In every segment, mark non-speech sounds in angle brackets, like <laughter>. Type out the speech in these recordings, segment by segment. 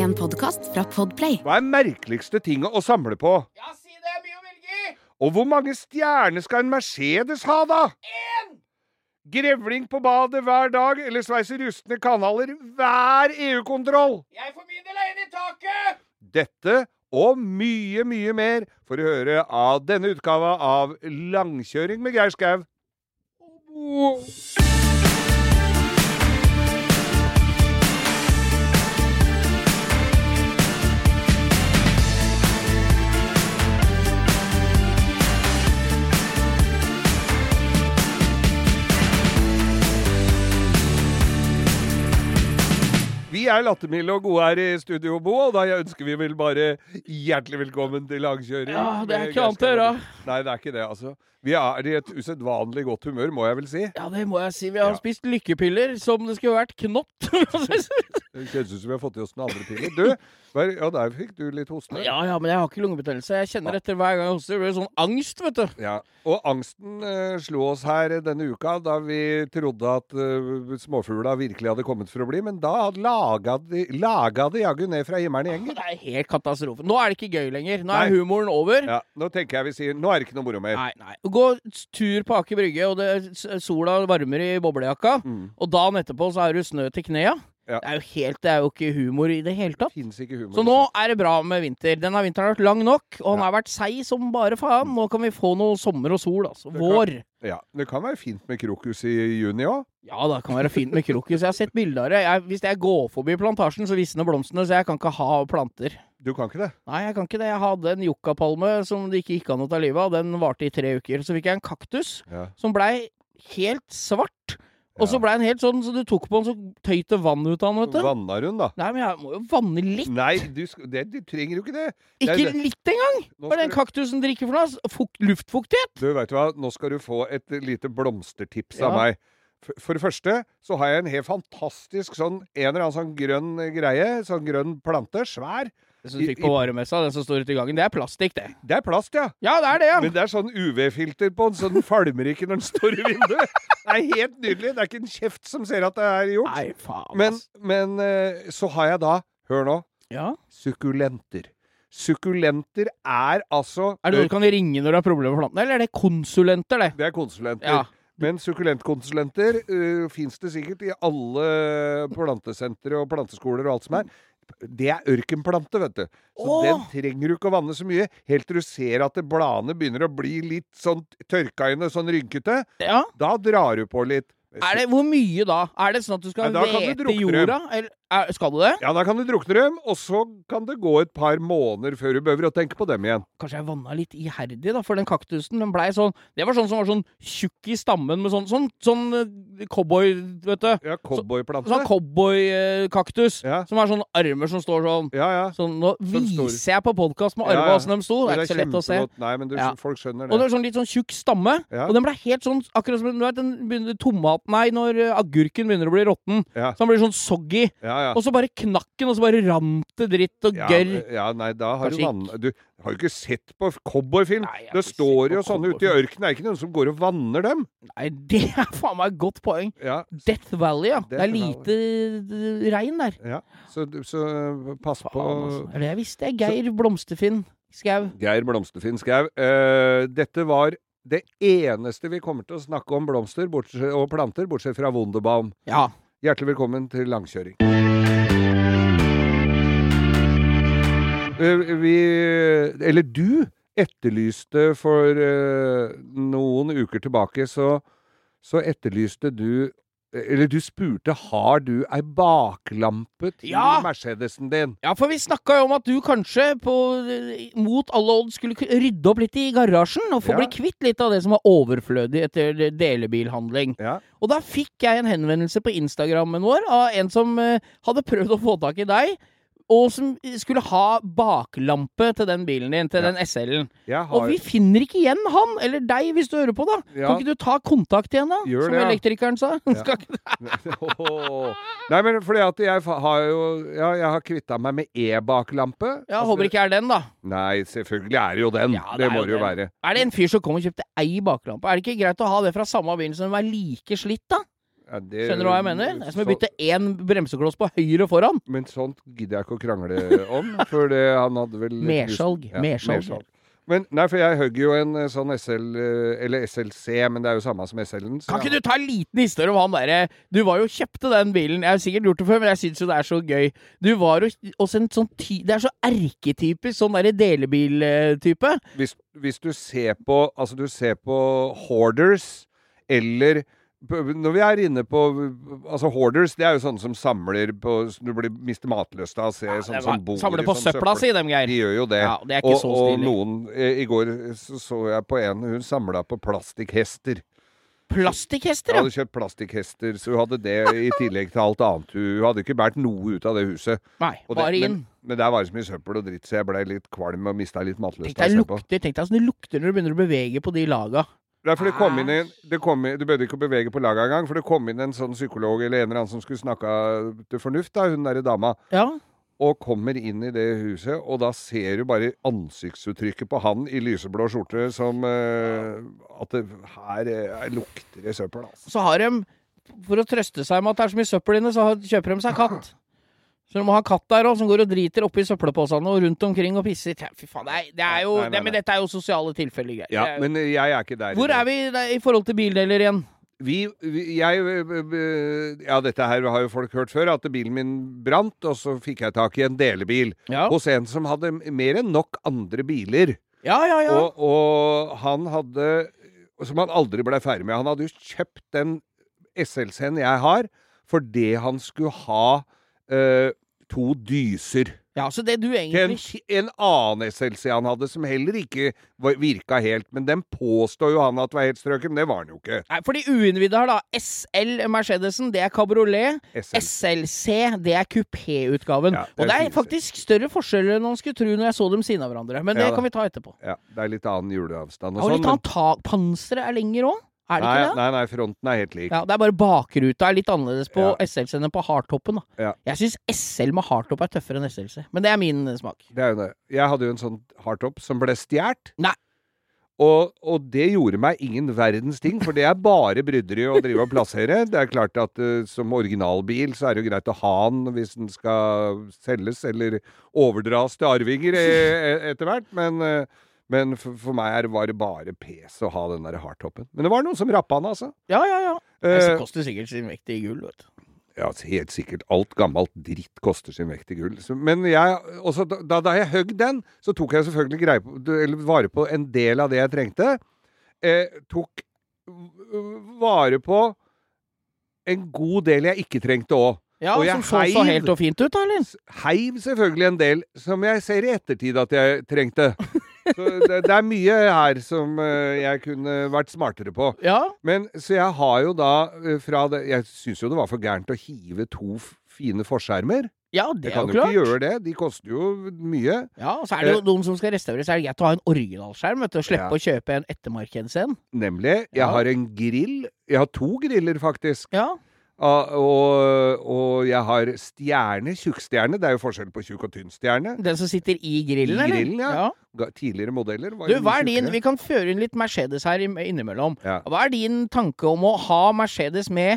En podkast fra Podplay. Hva er merkeligste tinget å samle på? Ja, si det mye å velge! Og hvor mange stjerner skal en Mercedes ha, da? Én! Grevling på badet hver dag, eller sveise rustne kanaler hver EU-kontroll. Jeg for min del er enig i taket! Dette og mye, mye mer får du høre av denne utgava av Langkjøring med Geir Skau. Vi er lattermilde og gode her i studio, Bo, og da ønsker vi vel bare hjertelig velkommen til langkjøring. Ja, det er ikke annet å gjøre. Nei, det er ikke det, altså. Vi er i et usedvanlig godt humør, må jeg vel si. Ja, det må jeg si. Vi har Ja. spist lykkepiller som det skulle vært knott. <laughs> Det kjennes ut som vi har fått i oss noen andre piller. Du, ja, der fikk du litt hoste. ja, ja, men jeg har ikke lungebetennelse. Jeg kjenner etter hver gang jeg hoster. Det blir sånn angst, vet du. Ja, Og angsten eh, slo oss her denne uka da vi trodde at eh, småfugla virkelig hadde kommet for å bli, men da laga de, laga de jaggu ned fra himmelen i enger Det er helt katastrofe. Nå er det ikke gøy lenger. Nå Nei. er humoren over. Ja, nå tenker jeg vi sier nå er det ikke noe moro mer. Nei, nei. Gå tur på Aker Brygge, og det, sola varmer i boblejakka. Mm. Og dagen etterpå så er du snø til knea. Ja. Det er jo helt, det er jo ikke humor i det hele tatt. Det ikke humor. Så nå er det bra med vinter. Denne vinteren har vært lang nok, og den har vært seig som bare faen. Nå kan vi få noe sommer og sol, altså. Det kan- Vår. Ja, Det kan være fint med krokus i juni òg. Ja, det kan være fint med krokus. Jeg har sett bilder av det. Jeg, hvis jeg går forbi plantasjen, så visner blomstene, så jeg kan ikke ha planter. Du kan ikke det? Nei, jeg kan ikke det. Jeg hadde en yuccapalme som det ikke gikk an å ta livet av. Den varte i tre uker. Så fikk jeg en kaktus Ja. som blei helt svart. Og så blei han helt sånn, så du tok på den, så tøyt det vann ut av den, vet du. Vanna hun, da? Nei, men jeg må jo vanne litt. Nei, du, sk- det, du trenger jo ikke det. det er Ikke det. litt engang! Nå Hva er den kaktusen drikker for noe? Fukt, luftfuktighet? Du, vet du hva? Nå skal du få et lite blomstertips av Ja. meg. For, for det første så har jeg en helt fantastisk sånn en eller annen sånn grønn greie. Sånn grønn plante. Svær. Det som du fikk på varemessa, den som står ute i gangen, det er plastikk, det. Det er plast, ja. Ja, det er det, ja. Men det er sånn UV-filter på den, så den falmer ikke når den står i vinduet. <laughs> Det er helt nydelig. Det er ikke en kjeft som ser at det er gjort. Nei, faen, Men, men eh, så har jeg da, hør nå, Ja. sukkulenter. Sukkulenter er altså Er det noe du kan ringe når du har problemer med plantene, eller er det konsulenter, det? Det er konsulenter. Ja. Men sukkulentkonsulenter uh, fins det sikkert i alle plantesentre og planteskoler og alt som er. Det er ørkenplante, vet du. Så Åh! den trenger du ikke å vanne så mye. Helt til du ser at det bladene begynner å bli litt sånn tørka inn og sånn rynkete. Ja. Da drar du på litt. Er det, hvor mye da? Er det sånn at du skal Nei, da vete jorda? Eller, er, skal du det? Ja, da kan du drukne dem, og så kan det gå et par måneder før du behøver å tenke på dem igjen. Kanskje jeg vanna litt iherdig, da, for den kaktusen den blei sånn Det var sånn som var sånn tjukk i stammen med sånn, sånn, sånn eh, cowboy, vet du. Ja, cowboyplante. Sånn cowboykaktus. Ja. Som har sånne armer som står sånn. Ja, ja. sånn nå sånn viser viser jeg på podkast med armene åssen ja. ja. de sto. Det er ikke så lett å se. Nei, men du, Ja. folk skjønner det. Og det det. var sånn litt sånn tjukk stamme. Ja. Og den ble helt sånn akkurat som du vet, den begynner, tomat Nei, når eh, agurken begynner å bli råtten. Så den blir sånn soggy. Ja, ja. Og så bare knakk den, og så bare rant det dritt og Ja, gørr. ja, nei, da har du vann... Du har jo ikke sett på cowboyfilm. Det står jo sånne ute i ørkenen. Det er ikke noen som går og vanner dem. Nei, det er faen meg et godt poeng. Ja, Death Valley, ja. Det er lite eh, regn der. ja. Så, så pass på altså. Det visste jeg. Geir Blomsterfinn Skau. Geir Blomsterfinn Skau. Uh, dette var det eneste vi kommer til å snakke om blomster bortsett, og planter, bortsett fra Wunderbaum. Ja. Hjertelig velkommen til langkjøring. Eh, vi Eller du etterlyste for eh, noen uker tilbake, så, så etterlyste du Eller du spurte har du ei baklampe til Ja! Mercedesen din. ja, for vi snakka jo om at du kanskje på, mot alle odds skulle rydde opp litt i garasjen og få Ja. bli kvitt litt av det som var overflødig etter delebilhandling. Ja. Og da fikk jeg en henvendelse på Instagrammen vår av en som eh, hadde prøvd å få tak i deg, og som skulle ha baklampe til den bilen din, til Ja. den SL-en. Har... Og vi finner ikke igjen han, eller deg, hvis du hører på, da. Ja. Kan ikke du ta kontakt igjen, da? Gjør som det, ja. elektrikeren sa. <laughs> <laughs> Nei, men fordi at jeg har jo Ja, jeg har kvitta meg med e-baklampe. Ja, Altså, håper ikke er den, da. Nei, selvfølgelig er det jo den. Det, er må det jo være. Er det en fyr som kom og kjøpte ei baklampe? Er det ikke greit å ha det fra samme bil som er like slitt, da? Ja, det- Skjønner du hva jeg mener? Det er som å bytte én bremsekloss på høyre foran. Men sånt gidder jeg ikke å krangle om, <laughs> for det, han hadde vel Mersalg, Ja, mersalg. Men nei, for jeg hogg jo en eh, sånn SL, eh, eller SLC, men det er jo samme som SL-en. Kan ikke du ta en liten historie om han derre Du var jo kjøpte den bilen. Jeg har sikkert gjort det før, men jeg syns jo det er så gøy. Du var jo også en sånn ty Det er så erketypisk sånn derre delebiltype. hvis, hvis du ser på Altså, du ser på hoarders, eller når vi er inne på Altså, hoarders, det er jo sånne som samler på Du blir mister matløst av å se sånne det som bor Samle i på sånn søpla si, dem, Geir. De gjør jo det. Ja, det er ikke og, så og noen I går så, jeg på en hun samla på plastikkhester. Plastikkhester, Hun hadde kjøpt plastikkhester, så hun hadde det i tillegg til alt annet. Hun hadde ikke båret noe ut av det huset. Nei, det, bare inn. men, men der var det så mye søppel og dritt, så jeg blei litt kvalm og mista litt matlyst Tenk deg lukter Tenk deg åssen det lukter når du begynner å bevege på de laga. Det er for det kom inn en det kom inn, Du behøvde ikke å bevege på laget engang, for det kom inn en sånn psykolog eller en eller annen som skulle snakke til fornuft, da, hun derre dama. Ja. Og kommer inn i det huset, og da ser du bare ansiktsuttrykket på han i lyseblå skjorte som eh, At det, her eh, lukter det søppel, altså. Så har de, for å trøste seg med at det er så mye søppel inne, så kjøper de seg katt. Så du må ha katt der òg, som går og driter oppi søppelposene og rundt omkring og pisser. Ja, Fy faen, det er, det er jo Nei, nei, nei, Men dette er jo sosiale tilfeller, Ja, jo- men eh, jeg er ikke der. Hvor er vi der i forhold til bildeler igjen? Vi, vi jeg øh, Ja, dette her har jo folk hørt før, at bilen min brant, og så fikk jeg tak i en delebil Ja, hos en som hadde mer enn nok andre biler. ja, ja. ja. Og, og han hadde Som han aldri ble ferdig med. Han hadde jo kjøpt den SLC-en jeg har, fordi han skulle ha øh, to dyser. ja så det du egentlig... en, en annen SLC han hadde, som heller ikke virka helt. Men den påstår jo han at var helt strøken, men det var den jo ikke. Nei, For de uinnvidde har da. SL Mercedesen, det er kabriolet. SL. SLC, det er kupéutgaven. Ja, og det er faktisk større forskjeller enn man skulle tro når jeg så dem siden av hverandre. Men det kan vi ta etterpå. Ja, det er litt annen juleavstand og Og sånn. litt annet tak. Panseret er lenger òg, er det Nei, ikke det? nei, nei, fronten er helt lik. Ja, Det er bare bakruta er litt annerledes på Ja. SLC enn på hardtoppen. da. Ja. Jeg syns SL med hardtopp er tøffere enn SLC, men det er min eh, smak. Det er jo det. Jeg hadde jo en sånn hardtop som ble stjålet. Og, og det gjorde meg ingen verdens ting, for det er bare brydderi å drive og plassere. Det er klart at uh, som originalbil så er det jo greit å ha den hvis den skal selges eller overdras til arvinger eh, etter hvert, men, eh, men for, for meg er det bare, pes å ha den der hardtoppen. Men det var noen som rappa den, altså. Ja, ja, ja. Eh, Det koster sikkert sin vekt i gull, vet du. Ja, altså, helt sikkert. Alt gammelt dritt koster sin vekt i gull. Så, men jeg, også, da, da jeg høgg den, så tok jeg selvfølgelig på, eller vare på en del av det jeg trengte. Eh, tok vare på en god del jeg ikke trengte òg. Ja, Og Som så så helt og fint ut, da, eller? Heiv selvfølgelig en del som jeg ser i ettertid at jeg trengte. <laughs> Så det, det er mye her som eh, jeg kunne vært smartere på. Ja. Men så jeg har jo da eh, fra det Jeg syns jo det var for gærent å hive to fine forskjermer. ja, det Jeg er kan jo jo klart. ikke gjøre det. De koster jo mye. Ja, og så er det jo noen som skal restaurere, så er det greit å ha en originalskjerm, vet du, og slippe Ja. å kjøpe en ettermarkedsen. Nemlig. Jeg Ja. har en grill. Jeg har to griller, faktisk. Ja. Ah, og, og jeg har stjerne. Tjukkstjerne. Det er jo forskjell på tjukk og tynn stjerne. Den som sitter i grillen, I grillen, ja. ja. Tidligere modeller var Du, hva er din. Vi kan føre inn litt Mercedes her innimellom. Ja. Hva er din tanke om å ha Mercedes med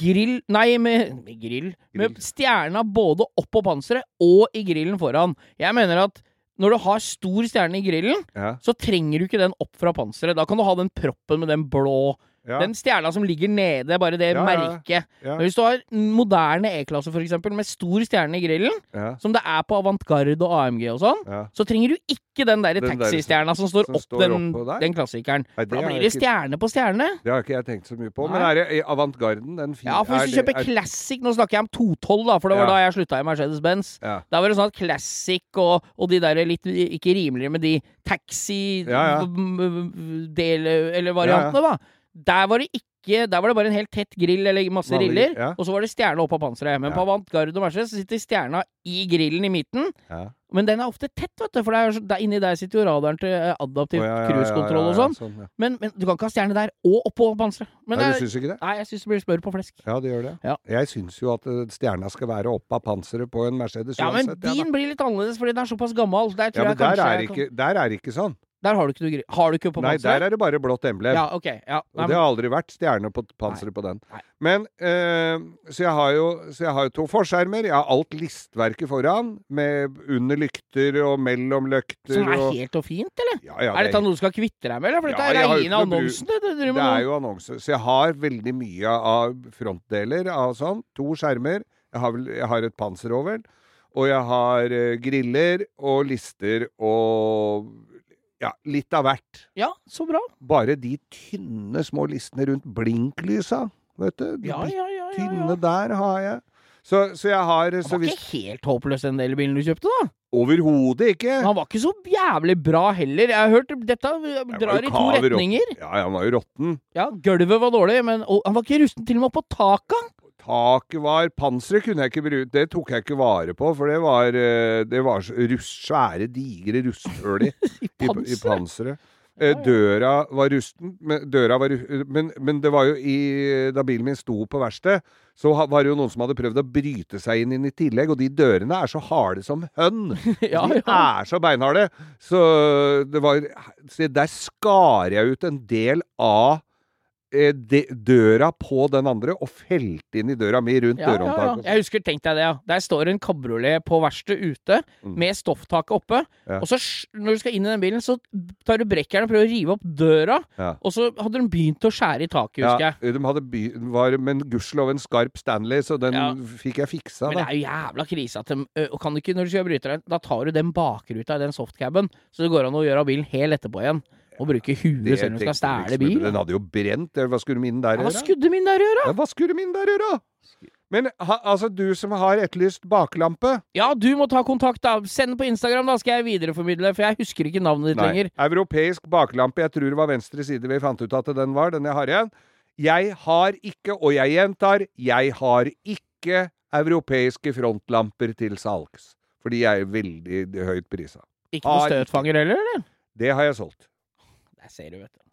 grill Nei, med, med grill. Med Grill. stjerna både oppå panseret og i grillen foran. Jeg mener at når du har stor stjerne i grillen, Ja. så trenger du ikke den opp fra panseret. Da kan du ha den proppen med den blå Ja. Den stjerna som ligger nede, bare det Ja, merket. Ja. Hvis du har moderne E-klasse, eksempel, med stor stjerne i grillen, som det er på Avantgarde og AMG og sånn, så trenger du ikke den der taxistjerna som står som opp står den, den klassikeren. Nei, da blir det ikke- stjerne på stjerne. Det har ikke jeg tenkt så mye på. Men er det avantgarden den fine? Ja, for hvis du kjøper er- Classic Nå snakker jeg om 212, da, for det var da jeg slutta i Mercedes-Benz. Da var det sånn at Classic og, og de der litt ikke rimeligere, men de taxi-del- eller variantene, da. Der var det ikke Der var det bare en helt tett grill eller masse Vanlig, riller, ja. og så var det stjerne oppå panseret. Men Ja. på Avantgarde og så sitter stjerna i grillen i midten. Ja. Men den er ofte tett, vet du, for det er, der, inni der sitter jo radaren til eh, adaptiv cruisekontroll ja, og sånn. ja, Men, men du kan ikke ha stjerne der og oppå panseret. Men Nei, du syns ikke det? Nei, jeg syns det blir smør på flesk. Ja, det gjør det. Ja. Jeg syns jo at eh, stjerna skal være opp av panseret på en Mercedes Ja, men uansett. ja, da. din blir litt annerledes fordi den er såpass gammel. Der Ja, men der er, ikke, der er ikke sånn. Der har du ikke noe. Har du ikke på Nei, der er det bare blått emblem. Ja, okay, Ja. Nei, Og det har aldri vært stjerne på panseret på den. Nei. Men øh, så, jeg har jo, så jeg har jo to forskjermer. Jeg har alt listverket foran, med under lykter og mellom lykter. Som er og, helt og fint, eller? ja, ja, er dette noe du skal kvitte deg med, eller? For Ja, dette er reine annonsen, det du driver det med er jo annonse. Så jeg har veldig mye av frontdeler av sånn. To skjermer. Jeg har, jeg har et panser over. Og jeg har eh, griller og lister og ja, litt av hvert. Ja, så bra. Bare de tynne små listene rundt blinklysa, vet du. De Ja, ja, ja. tynne der har jeg. Så, så jeg har Han var ikke helt håpløs, den elbilen du kjøpte, da. Overhodet ikke! Han var ikke så jævlig bra heller. Jeg har hørt dette drar i to retninger. Ja, han var jo råtten. Ja, gulvet var dårlig, men han var ikke rusten til og med på taket. Taket var Panseret kunne jeg ikke bruke Det tok jeg ikke vare på, for det var, eh, det var rust, svære, digre rusthull <laughs> i, I i, panseret. Eh, Døra var rusten, men, døra var, men, men det var jo i Da bilen min sto på verksted, så var det jo noen som hadde prøvd å bryte seg inn, inn i tillegg, og de dørene er så harde som hønn. <laughs> Ja, de er så beinharde. Så det var der skar jeg ut en del av de, døra på den andre, og felte inn i døra mi rundt Ja, ja, ja. Jeg husker, tenk deg det, ja. Der står en kabriolet på verkstedet ute, Mm. med stofftaket oppe. Ja. Og så, når du skal inn i den bilen, så tar du brekkjernet og prøver å rive opp døra. Ja. Og så hadde de begynt å skjære i taket, husker Ja, jeg. de hadde by, var, men gudskjelov en skarp Stanley, så den Ja. fikk jeg fiksa. Men det er jo jævla krise at de Og kan du ikke, når du kjører bryteren, da tar du den bakruta i den softcaben, så det går an å gjøre bilen hel etterpå igjen. Og bruke huet selv om du skal stjele liksom, bil. Den hadde jo brent. Hva skulle min der gjøre? Hva gjøre? min der gjøre? Ja, hva skulle min der gjøre? Men ha, altså, du som har etterlyst baklampe Ja, du må ta kontakt, da. Send på Instagram, da skal jeg videreformidle, for jeg husker ikke navnet ditt lenger. Europeisk baklampe. Jeg tror det var venstre side vi fant ut at den var, den jeg har igjen. Jeg har ikke, og jeg gjentar, jeg har ikke europeiske frontlamper til salgs. Fordi jeg er veldig høyt prisa. Ikke noe støtfanger heller, eller? Det har jeg solgt. Der sier det, vet du.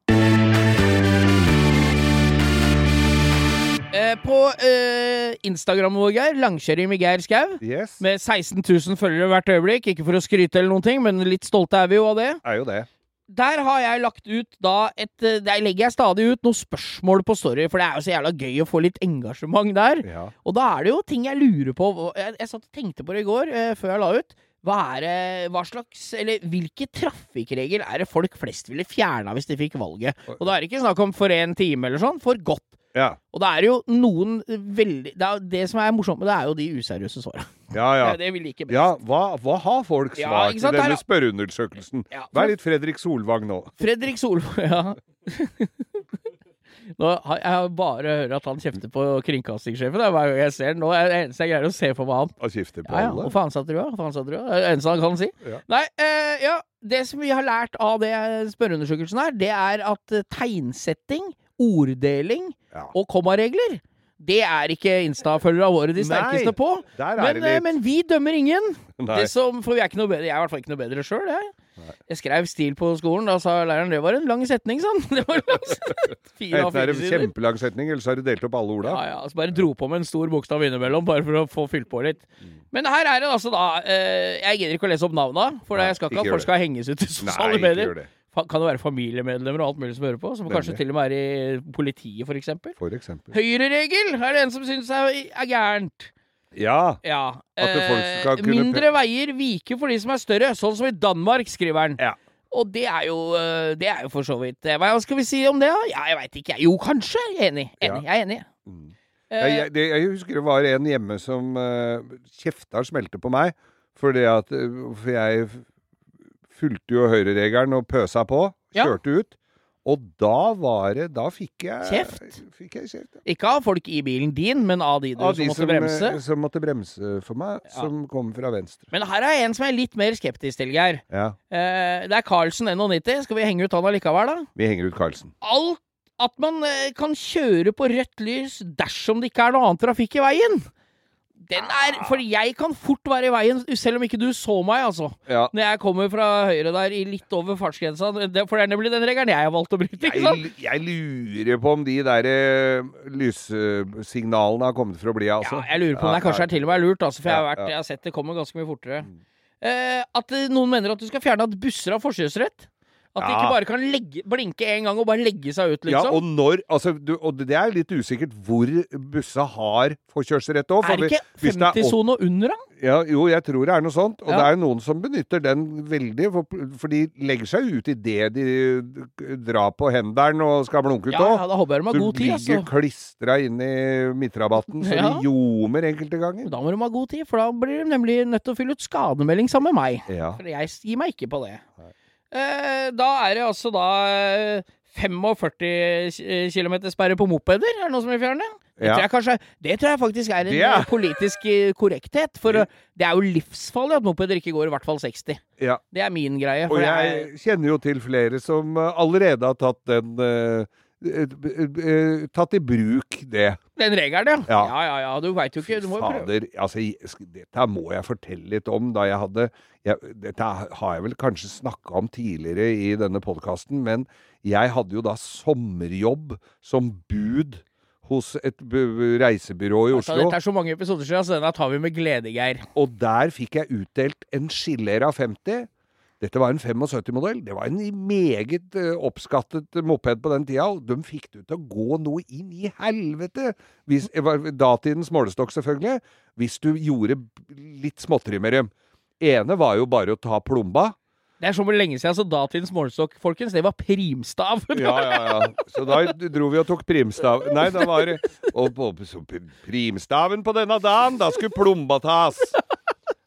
Eh, på eh, Instagram vår, Geir, langkjøring med Geir Skau, Yes. med 16 000 følgere hvert øyeblikk. Ikke for å skryte eller noen ting, men litt stolte er vi jo av det. er jo det. Der har jeg lagt ut da et eh, Der legger jeg stadig ut noen spørsmål på Story, for det er jo så jævla gøy å få litt engasjement der. Ja. Og da er det jo ting jeg lurer på. Jeg, jeg satt og tenkte på det i går, eh, før jeg la ut. Hva er det, hva slags, eller Hvilke trafikkregel er det folk flest ville fjerna hvis de fikk valget? Og da er det ikke snakk om for en time eller sånn, for godt. Ja. Og da er det jo noen veldig Det, er, det som er morsomt med det, er jo de useriøse svara. Ja, ja. <laughs> Det, det vi liker best. Ja, hva, hva har folk Ja, svart i sant, denne der- spørreundersøkelsen? Ja, Vær litt Fredrik Solvang nå. Fredrik Solvang, <laughs> ja. Nå har jeg bare hørt at han kjefter på kringkastingssjefen. Det er hver gang jeg ser den. Nå er det eneste jeg greier å se for meg han. Og kjefter på Ja, ja. alle. Hva faen sa? Hva faen satte du av? Det er eneste han kan si. Ja. Nei, eh, ja. Det som vi har lært av det spørreundersøkelsen her, det er at eh, tegnsetting, orddeling Ja. og kommaregler det er ikke Insta-følgere våre de Nei, sterkeste på. Der er Men, eh, men vi dømmer ingen. Det som, for vi er ikke noe bedre. Jeg er i hvert fall ikke noe bedre sjøl, jeg. Jeg skrev stil på skolen. Da sa læreren det var en lang setning, sånn. <laughs> Det var en lang <laughs> setning. Fire Enten er det en kjempelang setning, eller så har du delt opp alle orda. Ja, ja, så bare dro på med en stor bokstav innimellom, bare for å få fylt på litt. Men her er det altså da eh, Jeg gidder ikke å lese opp navna, for Nei, jeg skal ikke at folk skal henges ut i sosiale medier. Kan det være familiemedlemmer og alt mulig som hører på, som kanskje til og med er i politiet, eksempel. Høyreregel er det en som syns er, er gærent. Ja. Ja. At det folk eh, skal kunne mindre veier viker for de som er større, sånn som i Danmark, skriver han. Ja. Og det er jo eh, Det er jo for så vidt eh, Hva skal vi si om det, da? Ja, jeg veit ikke. Jo, kanskje. Jeg er enig. enig. Jeg er enig. Mm. Eh, Jeg, jeg, det, jeg husker det var en hjemme som uh, kjefta smelte på meg. Fordi at For jeg fulgte jo høyreregelen og pøsa på. Ja. Kjørte ut. Og da var det Da fikk jeg Kjeft? Fikk jeg kjeft ja. Ikke av folk i bilen din, men av de du Av som måtte som, bremse. eh, som måtte bremse for meg, Ja. som kom fra venstre. Men her er en som er litt mer skeptisk til, Geir. Ja. Eh, det er Carlsen 91. Skal vi henge ut han allikevel, da? Vi henger ut Carlsen. Alt at man eh, kan kjøre på rødt lys dersom det ikke er noe annet trafikk i veien. Den er For jeg kan fort være i veien, selv om ikke du så meg, altså. Ja. Når jeg kommer fra høyre der i litt over fartsgrensa. For det er nemlig den regelen jeg har valgt å bryte. ikke sant? Jeg, jeg lurer på om de der eh, lyssignalene har kommet for å bli, altså. Ja, jeg lurer på om det kanskje er til og med lurt, altså, for jeg, har vært, ja. jeg har sett det kommer ganske mye fortere. Eh, at noen mener at du skal fjerne at busser har forkjørsrett. At de ikke bare kan legge, blinke en gang og bare legge seg ut, Ja, liksom. og når altså, du, Og det er litt usikkert hvor bussa har forkjørsrett òg. er det ikke 50-sone under, da? Ja, jo, jeg tror det er noe sånt. Og Ja. det er jo noen som benytter den veldig, for, for de legger seg ut idet de drar på henderen og skal blunke ut Ja, òg. ja, da håper jeg de har god tid, ligger altså. klistra inn i midtrabatten så Ja. de ljomer enkelte ganger. Da må de ha god tid, for da blir de nemlig nødt til å fylle ut skademelding sammen med meg. Ja. For jeg gir meg ikke på det. Eh, da er det altså da eh, 45 km sperre på mopeder, er det noe som vil fjerne? Det, Ja. tror jeg kanskje, det tror jeg faktisk er en eh, politisk eh, korrekthet. For eh, det er jo livsfarlig at mopeder ikke går i hvert fall 60. ja. Det er min greie. Og jeg, jeg kjenner jo til flere som eh, allerede har tatt den eh, eh, eh, Tatt i bruk det. den regelen, ja. Ja. Ja, ja. Du veit jo ikke. Du må jo prøve. Fader, altså, dette må jeg fortelle litt om. Da jeg hadde jeg, Dette har jeg vel kanskje snakka om tidligere i denne podkasten, men jeg hadde jo da sommerjobb som bud hos et reisebyrå i Oslo. Altså, Oslo. dette er så mange episoder siden, så denne tar vi med glede, Geir. Og der fikk jeg utdelt en Skillera 50. Dette var en 75-modell. Det var en meget eh, oppskattet moped på den tida. Og de fikk det til å gå noe inn i helvete! Hvis, var datidens målestokk, selvfølgelig. Hvis du gjorde litt småtteri med dem. Ene var jo bare å ta plomba. Det er så lenge siden, så datidens målestokk, folkens, det var primstav. Ja, ja, ja. Så da dro vi og tok primstav. Nei, da var det primstaven på denne dagen, da skulle plomba tas.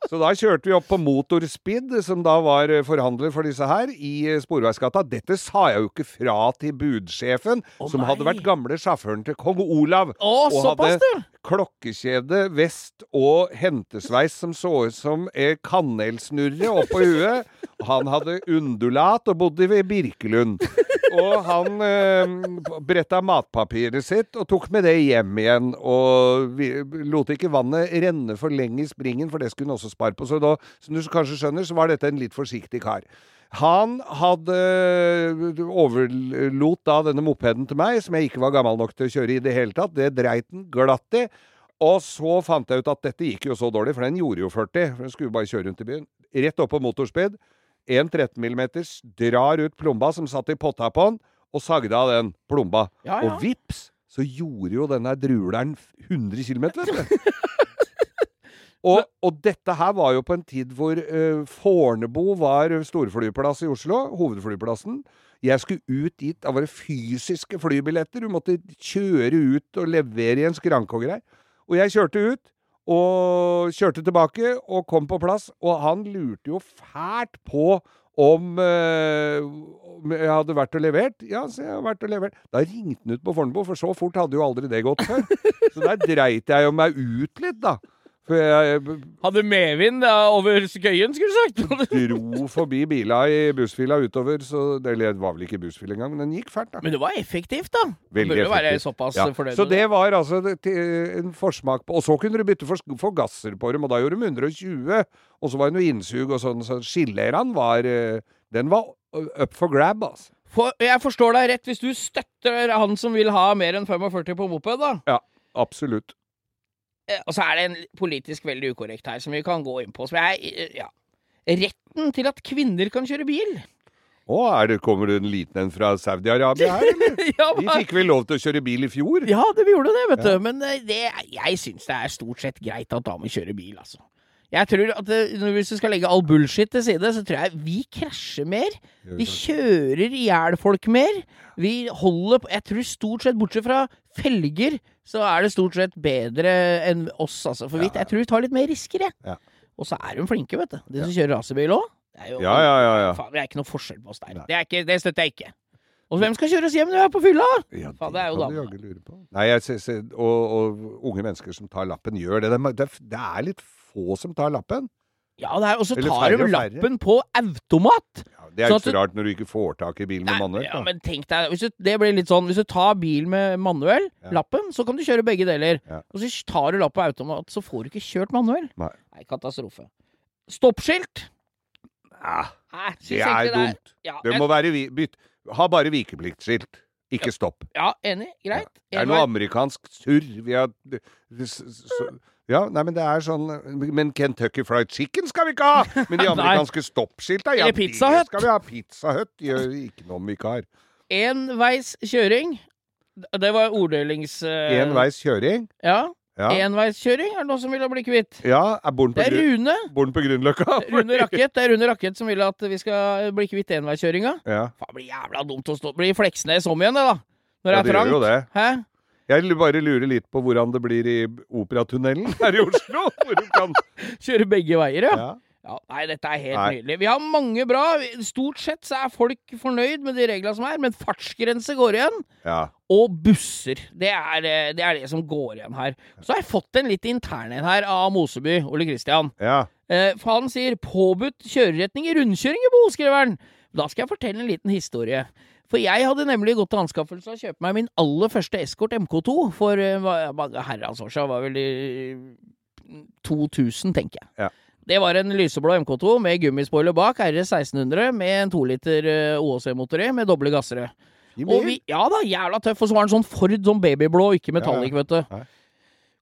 Så da kjørte vi opp på Motorspeed, som da var eh, forhandler for disse her, i eh, Sporveisgata. Dette sa jeg jo ikke fra til budsjefen, oh, som hadde vært gamle sjåføren til kong Olav. Å, og såpass, hadde! Klokkekjede, vest og hentesveis som så ut som kanelsnurre oppå huet. Han hadde undulat og bodde ved Birkelund. Og han eh, bretta matpapiret sitt og tok med det hjem igjen. Og vi, lot ikke vannet renne for lenge i springen, for det skulle han også spare på. Så da, som du kanskje skjønner, så var dette en litt forsiktig kar. Han hadde overlot da denne mopeden til meg, som jeg ikke var gammel nok til å kjøre i det hele tatt. Det dreit den glatt i. Og så fant jeg ut at dette gikk jo så dårlig, for den gjorde jo 40. For den skulle bare kjøre rundt i byen. Rett opp på motorspeed. En 13 mm drar ut plomba som satt i potta på den, og sagde av den plomba. Ja, ja. Og vips, så gjorde jo denne druleren 100 km. <laughs> Og, og dette her var jo på en tid hvor uh, Fornebu var storflyplass i Oslo, hovedflyplassen. Jeg skulle ut dit. Da var det fysiske flybilletter. Du måtte kjøre ut og levere i en skranke og greier. Og jeg kjørte ut, og kjørte tilbake, og kom på plass. Og han lurte jo fælt på om, eh, om jeg hadde vært og levert. Ja, så jeg har vært og levert. Da ringte han ut på Fornebu, for så fort hadde jo aldri det gått før. <laughs> Så der dreit jeg jo meg ut litt, da. Jeg Hadde medvind over skøyen, skulle du sagt. <laughs> dro forbi bila i bussfila utover, så det eller det var vel ikke bussfil engang, men den gikk fælt, da. Men det var effektivt, da. Veldig effektivt. Ja. Så det var altså en forsmak på Og så kunne du bytte for, for gasser på dem, og da gjorde de 120. Og så var det noe innsug og sånn, så skilleren var eh, Den var up for grab, altså. For, jeg forstår deg rett hvis du støtter han som vil ha mer enn 45 på moped, da. Ja, absolutt. Eh, Og så er det en politisk veldig ukorrekt her, som vi kan gå inn på. Som jeg, eh, ja. Retten til at kvinner kan kjøre bil. Å, er det, kommer det en liten en fra Saudi-Arabia her, eller? <laughs> ja, De fikk vel lov til å kjøre bil i fjor? ja, det vi gjorde det, vet du. Men eh, det, jeg syns det er stort sett greit at damer kjører bil, altså. Jeg tror at det, Hvis du skal legge all bullshit til side, så tror jeg vi krasjer mer. Vi kjører i hjel folk mer. Vi holder på Jeg tror stort sett, bortsett fra felger, så er det stort sett bedre enn oss, altså. For vi, jeg tror vi tar litt mer risker, jeg. Ja. Og så er de flinke, vet du. De som kjører racerbil òg. Ja, ja, ja. ja. Faen, det er ikke noe forskjell på oss der. Det, er ikke, det støtter jeg ikke. Og hvem skal kjøre oss hjem når vi er på fylla? Ja, Faen, det er jo lure på. Nei, jeg og, og unge mennesker som tar lappen, gjør det. Det, det, det er litt få som tar lappen. Ja, det og så tar de lappen på automat! Ja, det er ikke så rart når du ikke får tak i bil med manuell. ja, men tenk deg, hvis du, det blir litt sånn Hvis du tar bil med manuell, Ja. lappen, så kan du kjøre begge deler. Ja. Og så tar du lapp på automat, så får du ikke kjørt manuell. Nei. Nei, katastrofe. Stoppskilt! Ja, Nei, syns det er dumt. Ja, Det må være bytt. Ha bare vikepliktskilt. Ikke stopp. ja, enig. Greit. Det er noe amerikansk surr. Vi har Ja, nei, men det er sånn Men Kentucky Fried Chicken skal vi ikke ha! Men de <laughs> amerikanske stoppskilta, ja, Eller Pizza det Hut. skal vi ha. Pizza Hut gjør ikke noe om vi ikke har. Enveis kjøring. Det var orddelings... Uh... Enveis kjøring. Ja. Ja. Enveiskjøring er det noen som vil bli kvitt. ja er Born på, Det er Rune. born på Grünerløkka. <laughs> Rune Rakett Det er Rune Rakett som vil at vi skal bli kvitt enveiskjøringa. Ja. Faen, det blir jævla dumt å stå Blir Fleksnes om igjen, det, da. Når Ja, det det er gjør jo trangt. det. Hæ? Jeg bare lurer litt på hvordan det blir i Operatunnelen her i Oslo. <laughs> Hvor du kan Kjøre begge veier, ja. ja. ja. Nei, dette er helt Nei. nydelig. Vi har mange bra. Stort sett så er folk fornøyd med de reglene som er, men fartsgrense går igjen. ja. Og busser. Det er, eh, det er det som går igjen her. Så har jeg fått en litt intern en her av Moseby, Ole Kristian. Ja. Eh, for han sier 'påbudt kjøreretning i rundkjøring i Bo', skriver han. Da skal jeg fortelle en liten historie. For jeg hadde nemlig gått til anskaffelse og kjøpt meg min aller første eskort MK2 for eh, mange herrens år siden. Var vel i 2000, tenker jeg. Ja. Det var en lyseblå MK2 med gummispoiler bak, RS 1600, med en 2 liter OHC-motor i, med doble gassere. Og vi, ja da, jævla tøff. Og så var den sånn Ford, sånn babyblå, ikke metallic, vet du. Nei.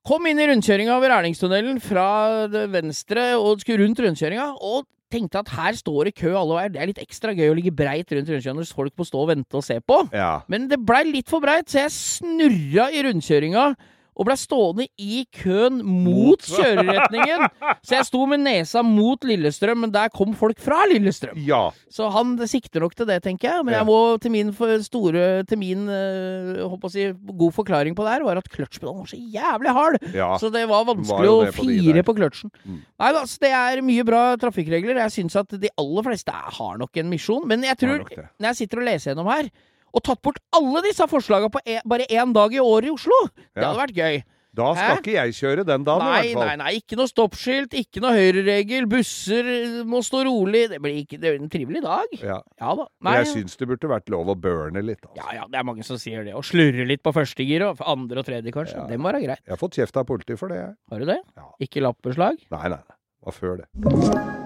Kom inn i rundkjøringa over Erlingstunnelen fra venstre og skulle rundt rundkjøringa, og tenkte at her står det kø alle veier. Det er litt ekstra gøy å ligge breit rundt rundkjøringa når folk må stå og vente og se på. Ja. Men det blei litt for breit, så jeg snurra i rundkjøringa. Og blei stående i køen mot <laughs> kjøreretningen. Så jeg sto med nesa mot Lillestrøm, men der kom folk fra Lillestrøm. ja. Så han sikter nok til det, tenker jeg. Men jeg må til min store Til min håper å si, god forklaring på det her, var at kløtsjpedalen var så jævlig hard. ja. Så det var vanskelig var å fire på på kløtsjen. Mm. Nei, altså, det er mye bra trafikkregler. Jeg syns at de aller fleste har nok en misjon. Men jeg tror, når jeg sitter og leser gjennom her, og tatt bort alle disse forslagene på e bare én dag i året i Oslo, det hadde vært gøy. Da skal Hæ? ikke jeg kjøre den dagen, Nei, i hvert fall. nei, nei, ikke noe stoppskilt, ikke noe høyreregel, busser må stå rolig. Det blir, ikke, det blir en trivelig dag. Ja. Ja da. Nei, jeg syns det burde vært lov å burne litt. Altså. ja, ja, det er mange som sier det. Og slurre litt på første gir, og andre og tredje kanskje. Ja. Det må være greit. Jeg har fått kjeft av politiet for det. jeg. Har du det? Ja. Ikke lappbeslag? Nei, nei, nei. Det var før det.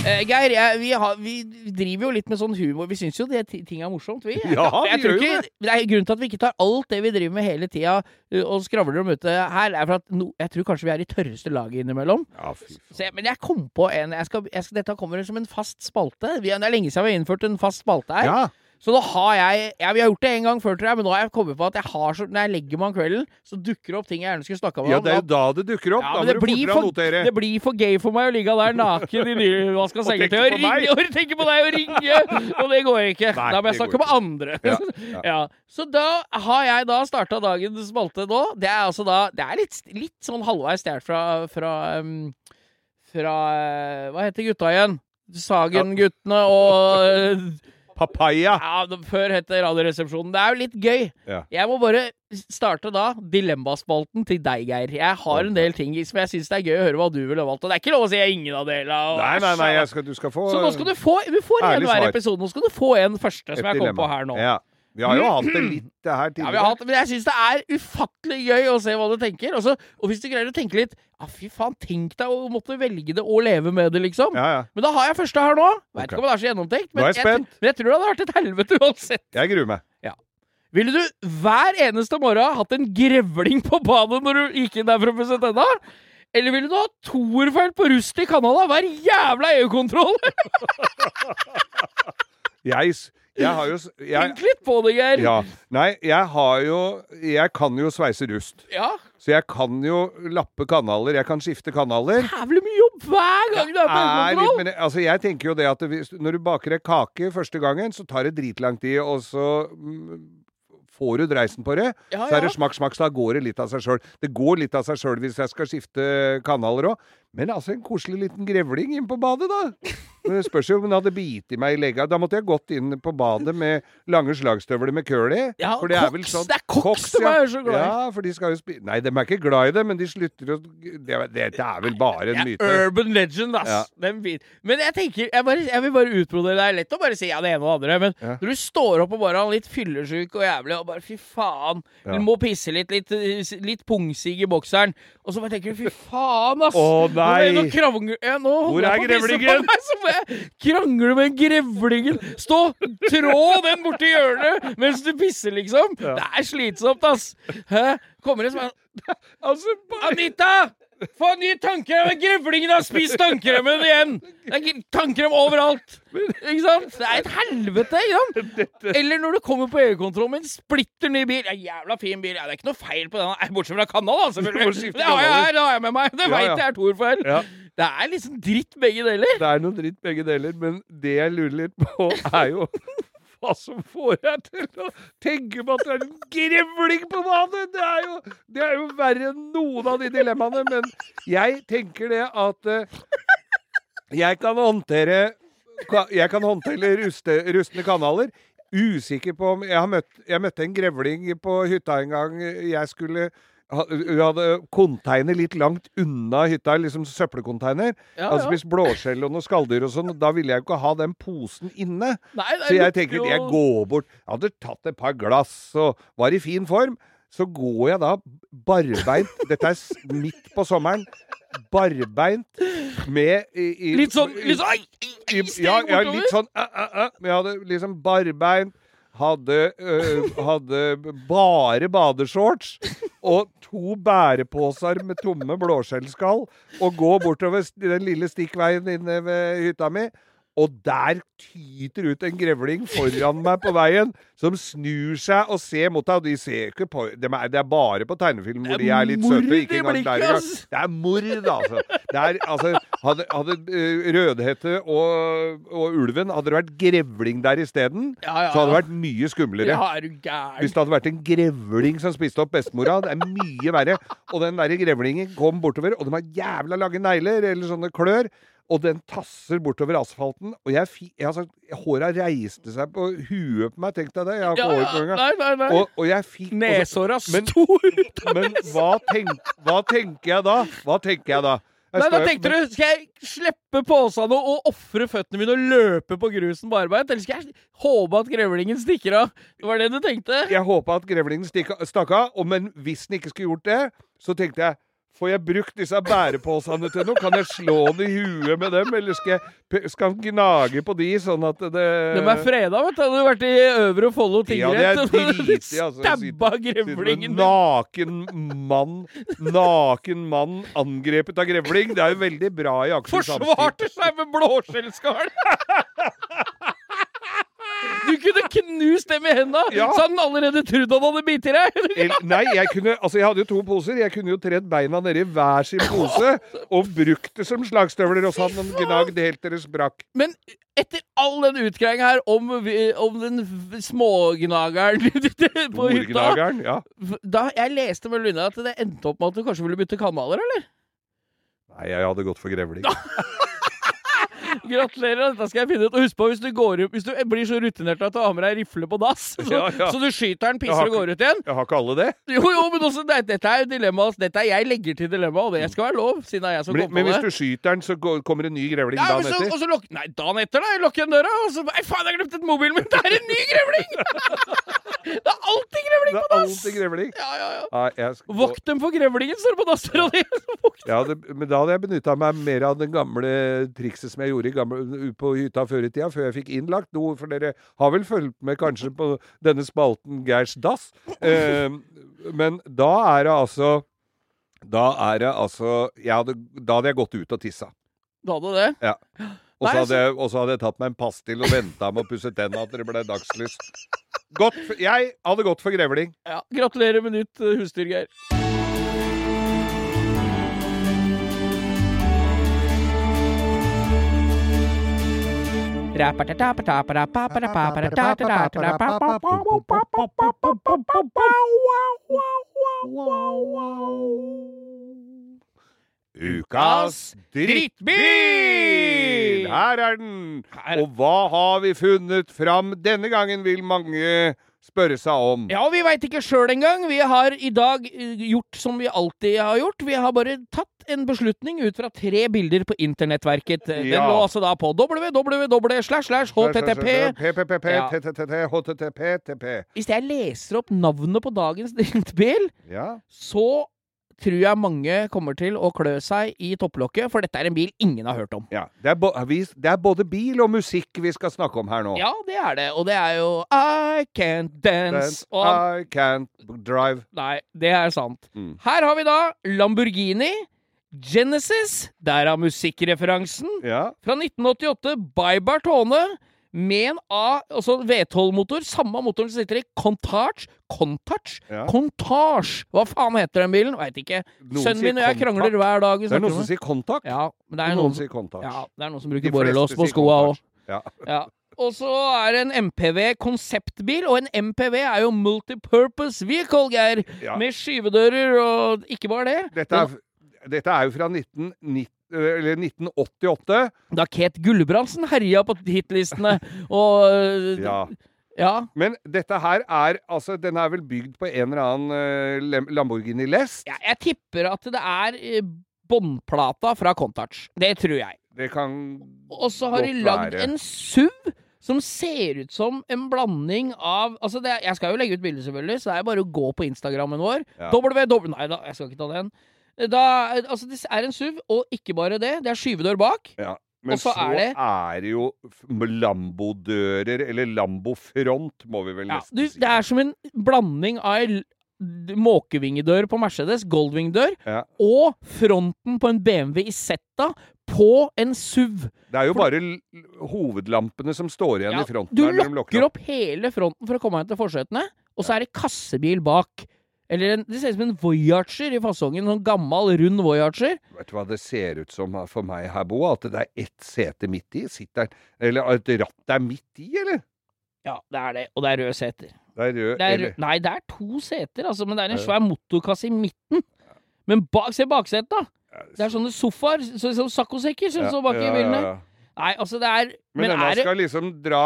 Eh, Geir, jeg, vi, har, vi driver jo litt med sånn humor. Vi syns jo det ti- ting er morsomt, vi. Ja, vi tror gjør jo ikke, det er Grunnen til at vi ikke tar alt det vi driver med hele tida uh, og skravler om ute her, er for at no, jeg tror kanskje vi er i tørreste laget innimellom. Ja. Jeg, men jeg kom på en jeg skal, jeg skal, Dette kommer som en fast spalte. Vi, det er lenge siden vi har innført en fast spalte her. Ja, Så nå har jeg, ja, Vi har gjort det en gang før, tror jeg, men nå har jeg kommet på at jeg har så, når jeg legger meg om kvelden, så dukker det opp ting jeg gjerne skulle snakka med ja, om. det er jo da det dukker opp. Ja, da må det du fortere for, notere. det blir for gøy for meg å ligge der naken i nyvaska <laughs> sengetøy og ringe, og tenke på deg og ringe! Og det går ikke. Nei, da må jeg snakke med andre. Ja, <laughs> Ja, ja. Så da har jeg da starta dagen spalte nå. Det er altså da Det er litt, litt sånn halvveis stjålet fra fra, um, fra eh, Hva heter gutta igjen? Sagen-guttene og uh, Papaya! Ja, Før het det Radioresepsjonen. Det er jo litt gøy. Ja. Jeg må bare starte da dilemmaspalten til deg, Geir. Jeg har en del ting som jeg syns det er gøy å høre hva du ville valgt. Og det er ikke lov å si ingen av delene. Nei, nei, nei, jeg skal, du skal få Så nå skal du få Du får en hver episode. Nå skal du få en første, som et jeg kom dilemma. på her nå. Ja. Vi har jo hatt det <clears throat> litt, her Ja, tidligere. vi har hatt, men jeg syns det er ufattelig gøy å se hva du tenker. Også, og hvis du greier å tenke litt Ja, fy faen, tenk deg å måtte velge det og leve med det, liksom. ja, ja. Men da har jeg første her nå. Vet okay. ikke om det er så gjennomtenkt, men er jeg jeg, men jeg tror det hadde vært et helvete uansett. Jeg gruer meg. Ville du hver eneste morgen hatt en grevling på badet når du gikk inn der for å pusse tenna? Eller ville du ha toerfeil på rust i Canada hver jævla EU-kontroll? <laughs> Jeg, jeg har jo jeg, Tenk litt på det, Geir. Ja. Nei, jeg har jo Jeg kan jo sveise rust. Ja. Så jeg kan jo lappe kanaler. Jeg kan skifte kanaler. Jævlig mye jobb hver gang du er på litt, altså, jeg tenker jo det at det, når du baker ei kake første gangen, så tar det dritlang tid, og så mm, får du dreisen på det. Ja, Så er det smakk, smakk, så da går det litt av seg sjøl. Det går litt av seg sjøl hvis jeg skal skifte kanaler òg. Men altså, en koselig liten grevling inn på badet, da. Det spørs jo om den hadde bitt i meg i legga. Da måtte jeg gått inn på badet med lange slagstøvler med køl i. Ja, for det er vel koks. sånn Det er koks de ja. er så glad i. Ja, for de skal jo spille Nei, de er ikke glad i det, men de slutter å Det, er- det er vel bare en myte. Ja, urban legend, ass. Ja. Men jeg tenker, jeg, bare, jeg vil bare utbrodere Det er lett å bare si ja, det ene og det andre, men når du står opp bare er litt fyllesyk og jævlig og bare fy faen, du må pisse litt, litt, litt pungsig i bokseren, og så bare tenker du fy faen, ass. Å, nei. nå krangler jeg nå Hvor er grevlingen? meg, Så må jeg krangle med grevlingen. Stå, trå den borti hjørnet mens du pisser, liksom. Ja. Det er slitsomt, ass. Hæ? Kommer det som en <laughs> Altså, bare Anita! Få ny tannkrem! Grevlingen har spist tannkremen igjen! Det er tannkrem overalt! Ikke sant? Det er et helvete! Ikke sant? Eller når du kommer på EU-kontroll med en splitter ny bil. Ja, jævla fin bil. Ja, det er ikke noe feil på den, bortsett fra kanal, da. Selvfølgelig. Det har jeg her, det har jeg med meg. Det veit jeg er toerfeil. Ja. Det er liksom dritt begge deler. Det er noe dritt begge deler, men det jeg lurer litt på, er jo hva som får deg til å tenke på at det er en grevling på banen! Det er jo, det er jo verre enn noen av de dilemmaene. Men jeg tenker det at eh, jeg kan håndtere Jeg kan håndtere ruste, rustne kanaler. Usikker på om Jeg, møtt, jeg møtte en grevling på hytta en gang. Jeg skulle Hun hadde container litt langt unna hytta, liksom søppelcontainer. Ja, Hadde ja. spist blåskjell og noe skalldyr og sånn. Da ville jeg jo ikke ha den posen inne. Nei, Så jeg tenker jeg går bort Jeg hadde tatt et par glass og var i fin form. Så går jeg da barbeint Dette er midt på sommeren. Barbeint med i, i, Litt sånn, litt sånn i, ja, ja, litt sånn uh, uh, uh. Jeg hadde liksom barbeint. Hadde, øh, hadde bare badeshorts og to bæreposer med tomme blåskjellskall. Og gå bortover den lille stikkveien inne ved hytta mi. Og der tyter ut en grevling foran meg på veien, som snur seg og ser mot deg. Og de ser ikke på de er, Det er bare på tegnefilm hvor de er litt søte. Ikke engang der engang. Det er mord, altså. Det er, altså hadde, hadde eh, Rødhette og, og ulven Hadde det vært grevling der isteden, Ja, ja, så hadde det vært mye skumlere. Er? Hvis det hadde vært en grevling som spiste opp bestemora, det er mye verre. Og den derre grevlingen kom bortover, og de har jævla lange negler, eller sånne klør. Og den tasser bortover asfalten. Og jeg, jeg, altså, håra reiste seg på huet på meg, tenk deg det. Jeg har ikke Ja, hår på engang. nei, nei, nei. Og, og jeg fikk og Neshåra sto ut av Men hva, tenk, hva tenker jeg da? Hva tenker jeg da? Jeg Nei, da tenkte du? Skal jeg slippe posene og ofre føttene mine og løpe på grusen barbeint? Eller skal jeg håpe at grevlingen stikker av? Det var det du tenkte? Jeg håpa at grevlingen stakk av, men hvis den ikke skulle gjort det, så tenkte jeg Får jeg brukt disse bæreposene til noe? Kan jeg slå han i huet med dem, eller skal jeg skal gnage på de, sånn at det De er freda, vet du. Hadde du vært i Øvre Follo Ja, det er tingrett altså. Stabba grevlingen naken mann Naken mann angrepet av grevling. Det er jo veldig bra i Akershus Forsvarte seg med blåskjellskall! <laughs> Du kunne knust dem i henda, Ja. så han allerede trodd han hadde bitt i deg! <laughs> Nei, jeg kunne Altså, jeg hadde jo to poser. Jeg kunne jo tredd beina nedi hver sin pose og brukt det som slagstøvler, og så hadde han gnagd helt til det sprakk. Men etter all den utgreiinga her om, om den smågnageren <laughs> på hytta Ja. da Jeg leste med Lynne at det endte opp med at du kanskje ville bytte kanaler, eller? Nei, jeg hadde gått for grevling. <laughs> Gratulerer, dette skal jeg finne ut. Og husk på, hvis du, går, hvis du blir så rutinert at du har med deg rifle på dass, så, <laughs> Ja, ja. så du skyter den, pisser og går ut igjen Jeg har ikke alle det. Jo, jo, men også, det, dette er jo dilemmaet. Dette er jeg legger til dilemmaet, og det skal være lov, siden det er jeg som Men, kom men hvis det. du skyter den, så går, kommer en ny grevling Ja, dagen så, etter. så lok, nei, dagen etter, da. Jeg lukker igjen døra, og så Nei, faen, jeg glemte mobilen min! Det er en ny grevling! <laughs> det er alltid grevling Det er alltid grevling. Ja, ja, ja. Nei, skal Vokt dem for grevlingen, står det på dassdøra di! <laughs> Ja, det, men da hadde jeg benytta meg mer av det gamle trikset som jeg gjorde i gamle, på hytta før i tida, før jeg fikk innlagt noe. For dere har vel fulgt med kanskje på denne spalten Geirs dass. Eh, men da er det altså Da er det altså hadde, Da hadde jeg gått ut og tissa. Da hadde det? Ja. Og så hadde, hadde jeg tatt meg en pastill og venta med å pusse tenna til det ble dagslys. Godt, jeg hadde gått for grevling. Ja. Gratulerer med nytt uh, husdyr, Geir. Ukas drittbil! Her er den! Og hva har vi funnet fram denne gangen, vil mange spørre seg om. Ja, vi veit ikke sjøl engang. Vi har i dag eh, gjort som vi alltid har gjort. Vi har bare tatt en beslutning ut fra tre bilder på internettverket. Den lå altså da på www.http. Hvis jeg leser opp navnet på dagens drittbil, Ja. så tror jeg mange kommer til å klø seg i topplokket, for dette er en bil ingen har hørt om. ja. Det, er vi, det er både bil og musikk vi skal snakke om her nå. Ja, det er det. Og det er jo I can't dance. dance Og I can't drive. Nei, det er sant. Mm. Her har vi da Lamborghini Genesis, derav musikkreferansen. Ja. Fra 1988, by Bartone. Med en A, altså V12-motor. Samme motoren som sitter i Contage. Contage? Ja. Contage! Hva faen heter den bilen? Veit ikke. Noen Sønnen min og jeg krangler kontakt. hver dag. Det er noen som sier Contact. Ja, men det er noen noen, sier kontakt. ja, det er noen som bruker borrelås på skoa òg. Ja. Ja. Og så er det en MPV konseptbil, og en MPV er jo multipurpose vehicle, Geir. Ja. Med skyvedører og ikke bare det. Dette, er, dette er jo fra 1990, eller 1988. Da Kate Gulbrandsen herja på hitlistene <laughs> og øh, Ja. ja. Men dette her er altså Den er vel bygd på en eller annen eh, Lamborghini Lest? Ja, jeg tipper at det er eh, båndplata fra Contouch. Det tror jeg. Det kan Og så har de lagd en SUV som ser ut som en blanding av Altså, det jeg skal jo legge ut bilder, selvfølgelig, så det er bare å gå på Instagrammen vår. Ja. W, Nei da, jeg skal ikke ta den. Da, altså, det er en SUV, og ikke bare det. Det er skyvedør bak. Ja. Men så så er det- er det jo Lambo-dører, eller Lambo-front, må vi vel Ja, du, si. det er som en blanding av l- måkevingedør på Mercedes, Goldwing-dør, Ja. og fronten på en BMW Isetta på en SUV. Det er jo bare hovedlampene som står igjen Ja, i fronten. du lokker opp hele fronten for å komme inn til forsetene, og så er det kassebil bak. Eller en, Det ser ut som en Voyager i fasongen. Sånn gammel, rund Voyager. Vet du hva det ser ut som for meg her, Bo? At det er ett sete midt i? Sitter Eller et ratt er midt i, eller? Ja, det er det. Og det er røde seter. Det er rød, Det er, eller nei, det er to seter, altså, men det er en svær motorkasse i midten. Men bak, se baksetet, da! Det er sånne sofaer, så, sånn saccosekker som står bak i bilene. Nei, altså, det er Men, Men, denne er skal liksom dra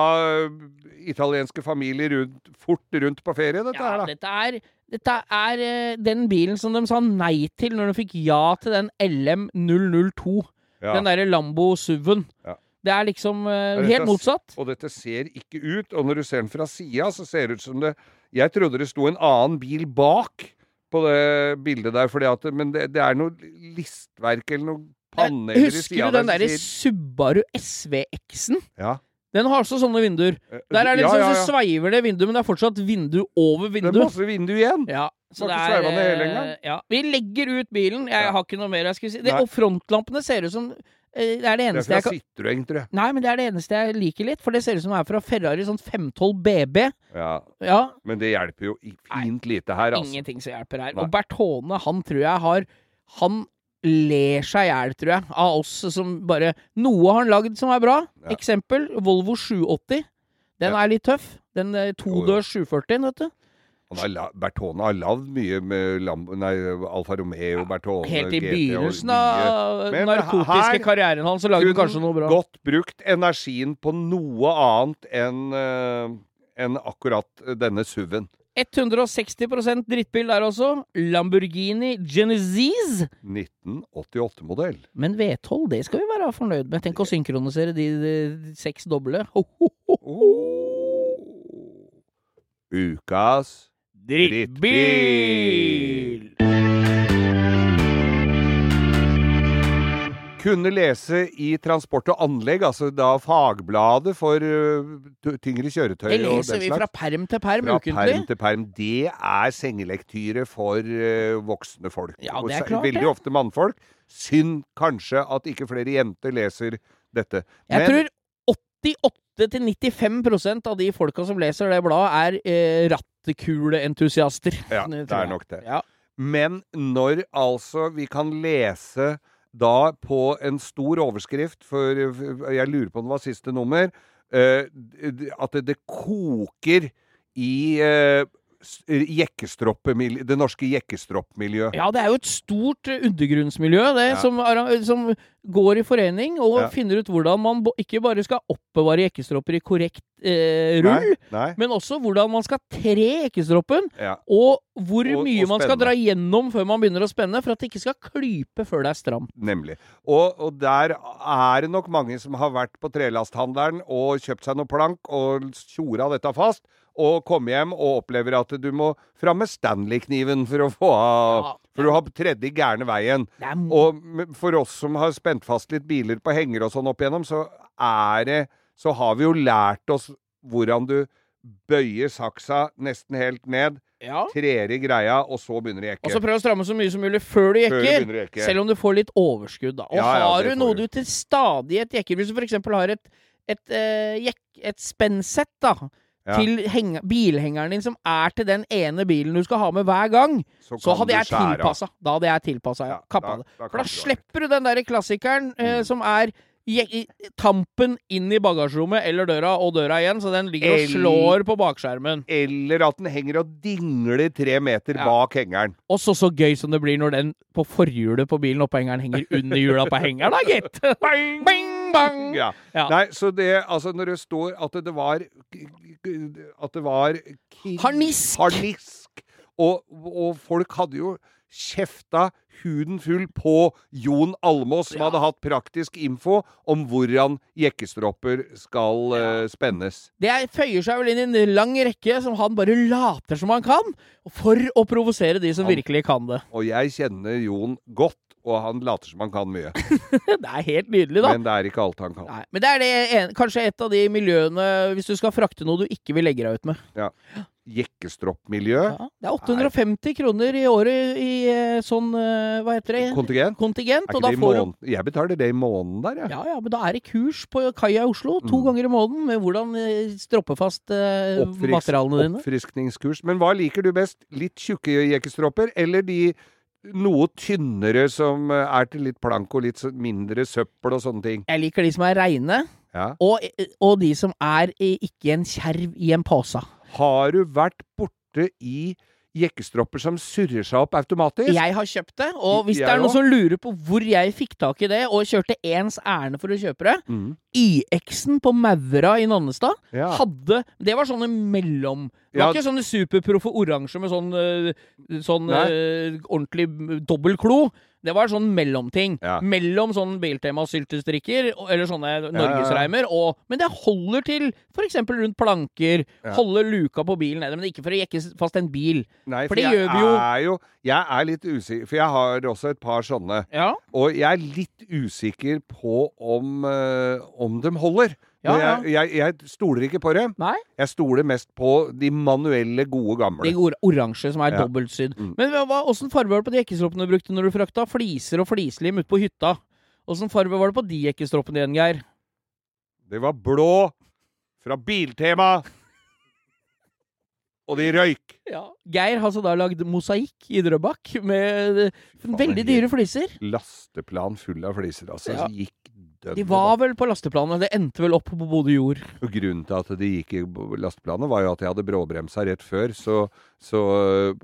italienske familier rundt, fort rundt på ferie, dette ja, her, da. dette er, dette er eh, den bilen som de sa nei til når de fikk ja til den LM002. Ja. Den derre Lambo SUV-en. Ja. Det er liksom uh, dette helt motsatt. Og dette ser ikke ut, og når du ser den fra sida, så ser det ut som det Jeg trodde det sto en annen bil bak på det bildet der, at, men det, det er noe listverk eller noe panel i Husker du den der derre Subaru SVX-en? Ja. Den har også sånne vinduer. Eh, Der er det ja, ja, ja, så sveiver det vinduet, men det er fortsatt vindu over Det er masse vindu igjen. Ja, så det er det hele eh. Ja. Vi legger ut bilen. Jeg har ikke noe mer jeg skulle si. Det, og frontlampene ser ut som eh, Det er det Det er eneste fra jeg kan Citroën, tror jeg. Nei, men det er det eneste jeg liker litt, for det ser ut som det er fra Ferrari sånn 512 BB. Ja, Ja, men det hjelper jo fint fint lite her, altså. ingenting som hjelper her. Nei. Og Bertone, han tror jeg har Han ler seg i hjel, tror jeg, av oss som bare Noe har han lagd som er bra. Ja. Eksempel Volvo 780. Den Ja. er litt tøff. Den eh, todørs 740, vet du. Har Bertone har lagd mye med Lam, nei, Alfa Romeo, Bertone, Helt i begynnelsen av den narkotiske karrieren hans så lagde han kanskje noe bra. godt brukt energien på noe annet enn uh, en akkurat denne SUV-en. 160% drittbil der også. Lamborghini Genesis. 1988-modell. Men V12, det skal vi være fornøyd med. Tenk å synkronisere de, de seks doble. Ho, ho, ho. Oh. Ukas Drittbil! Kunne lese i Transport og Anlegg, altså da fagbladet for uh, tyngre kjøretøy Det og leser den vi fra perm til perm Fra ukentlig. perm til perm. Det er sengelektyre for uh, voksne folk. Ja, det er klart Veldig ofte mannfolk. Synd kanskje at ikke flere jenter leser dette. Jeg tror 88-95% av de folka som leser det bladet, er eh, rattekuleentusiaster. Ja, <laughs> det er nok det. Ja. Men når altså vi kan lese da på en stor overskrift, for jeg lurer på om det var siste nummer, eh, at det, koker i eh, det norske jekkestroppmiljøet. ja, det er jo et stort eh, undergrunnsmiljø det, Ja. som, som går i forening og Ja. finner ut hvordan man ikke bare skal oppbevare jekkestropper i korrekt eh, rull, Nei, nei, men også hvordan man skal tre jekkestroppen, ja. og hvor Og- mye og man skal dra gjennom før man begynner å spenne, for at det ikke skal klype før det er stramt. Nemlig. Og, og der er det nok mange som har vært på trelasthandleren og kjøpt seg noe plank og tjora dette fast, og komme hjem og opplever at du må fram med Stanley-kniven for å få av Ja. For du har tredje gærne veien. Og for oss som har spent fast litt biler på henger og sånn opp igjennom, så er det Så har vi jo lært oss hvordan du bøyer saksa nesten helt ned, ja. trer i greia, og så begynner å Og så prøv å stramme så mye som mulig før du Før du jekker. jekke. Selv om du får litt overskudd, da. Og Ja, ja, har du noe du. du til stadighet jekker, hvis du f.eks. har et, et, et, et spennsett da, Ja. til heng bilhengeren din som er til den ene bilen du skal ha med hver gang, så så hadde jeg tilpassa. Da hadde jeg tilpassa, ja. Kappa det. For da slipper du den derre klassikeren eh, Mm. som er tampen inn i bagasjerommet eller døra, og døra igjen, så den ligger og slår på bakskjermen. Eller at den henger og dingler tre meter Ja. bak hengeren. Og så så gøy som det blir når den på forhjulet på bilen oppå hengeren henger under hjula på hengeren, da, gitt! <laughs> bing, bang, bang! <laughs> Ja. Ja. Nei, så det Altså, når det står at det var At det var Harnisk! Harnisk! Og, og folk hadde jo kjefta huden full på Jon Almås, som Ja. hadde hatt praktisk info om hvordan jekkestropper skal eh, spennes. Det er- føyer seg vel inn i en lang rekke som han bare later som han kan, for å provosere de som Han- virkelig kan det. Og jeg kjenner Jon godt, og han later som han kan mye. <laughs> Det er helt nydelig, da. Men det er ikke alt han kan. Nei, men det er det en, kanskje et av de miljøene hvis du skal frakte noe du ikke vil legge deg ut med. Jekkestroppmiljø. Ja, det er 850 kroner i året i eh, sånn eh, Hva heter det? Kontingent. Kontingent. Er Og da får du? Jeg betaler det i måneden der, jeg. ja, ja, men da er det kurs på kaia i Oslo to Mm. ganger i måneden med hvordan eh, stroppe fast eh, materialene dine. Oppfriskningskurs. Men hva liker du best? Litt tjukke jekkestropper, eller de noe tynnere som eh, er til litt plank og litt mindre søppel og sånne ting? Jeg liker de som er reine, Ja. og, og de som er eh, ikke en kjerv i en pose. Har du vært borte i jekkestropper som surrer seg opp automatisk? Jeg har kjøpt det, og hvis det er noen også. som lurer på hvor jeg fikk tak i det, og kjørte ens ærend for å kjøpe det Mm. YX-en på Maura i Nannestad Ja. hadde Det var sånne mellom Det Ja. var ikke sånne superproffe oransje med sånn, øh, sånn øh, ordentlig dobbeltklo. Det var sånn mellomting. Ja. Mellom sånn Biltema-syltestrikker eller sånne norgesreimer. Og, men det holder til f.eks. rundt planker. Holde luka på bilen nede. Men ikke for å jekke fast en bil. Nei, For for, det gjør vi jo. er jo Jeg er litt usikker, for jeg har også et par sånne. Ja. Og jeg er litt usikker på om, eh, om de holder. Ja, ja. Jeg, jeg, jeg stoler ikke på det. Nei? Jeg stoler mest på de manuelle, gode gamle. De or oransje som er Ja. dobbeltsydd. Mm. Men åssen farge var det på de jekkestroppene du brukte når du frakta fliser og flislim ute på hytta? Åssen farge var det på de jekkestroppene igjen, Geir? Det var blå fra Biltema. Og de røyk. Ja. Geir har så da lagd mosaikk i Drøbak med veldig dyre fliser. Lasteplan full av fliser, altså. Ja. Gikk De var vel på lasteplanet. Det endte vel opp på Bodø jord. Og Grunnen til at de gikk i lasteplanet, var jo at jeg hadde bråbremsa rett før, så, så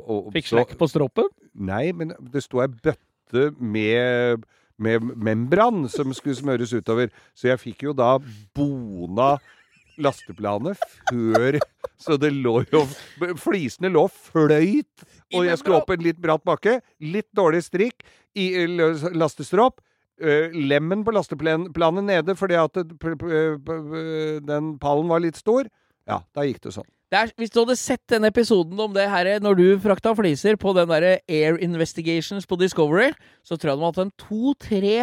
og, Fikk slekk på stroppen. Nei, men det sto ei bøtte med, med membran som skulle smøres utover. Så jeg fikk jo da bona lasteplanet før Så det lå jo Flisene lå fløyt, og jeg skulle opp en litt bratt bakke. Litt dårlig strikk i. Uh, lemmen på lasteplanet nede fordi at den pallen var litt stor. Ja, da gikk det sånn. Det er, hvis du hadde sett den episoden om det her når du frakta fliser på den der Air Investigations på Discovery, så tror jeg de hadde en to-tre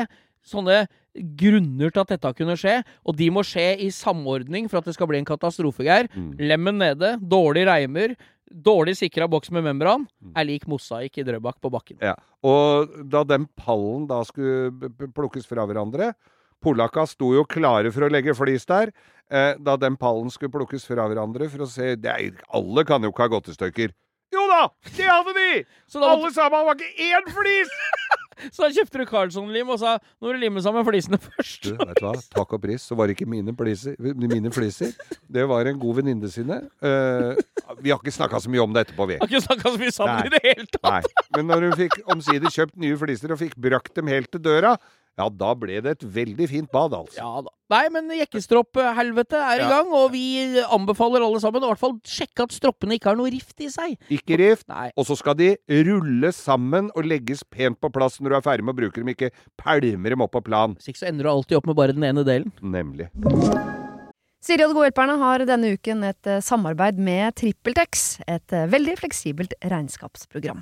sånne grunner til at dette kunne skje. Og de må skje i samordning for at det skal bli en katastrofe, Geir. Mm. Lemmen nede, dårlig reimer, dårlig sikra boks med membran, Mm. er lik mosaikk i Drøbak på bakken. Ja. Og da den pallen da skulle plukkes fra hverandre Polakka sto jo klare for å legge flis der. Eh, da den pallen skulle plukkes fra hverandre for å se er, Alle kan jo ikke ha gått i stykker. Jo da! Det hadde de! Alle sammen var ikke én flis! <laughs> <laughs> så da kjøpte du Carlsson-lim og sa nå må du lime sammen flisene først. Du, vet du hva? Takk og pris, så var det ikke mine, pliser, mine fliser. Det var en god venninne sine. Uh, vi har ikke snakka så mye om det etterpå, vi. Har ikke snakka så mye sammen Nei. i det hele tatt. Nei. Men når hun fikk omsider kjøpt nye fliser og fikk brakt dem helt til døra, ja, da ble det et veldig fint bad, altså. Ja da. Nei, men jekkestropphelvete er i Ja. gang, og vi anbefaler alle sammen å i hvert fall sjekke at stroppene ikke har noe rift i seg. Ikke rift. Nei. Og så skal de rulle sammen og legges pent på plass når du er ferdig med å bruke dem, ikke pælmer dem opp på plan. Hvis ikke så ender du alltid opp med bare den ene delen. Nemlig. Siri og de gode hjelperne har denne uken et samarbeid med TrippelTex, et veldig fleksibelt regnskapsprogram.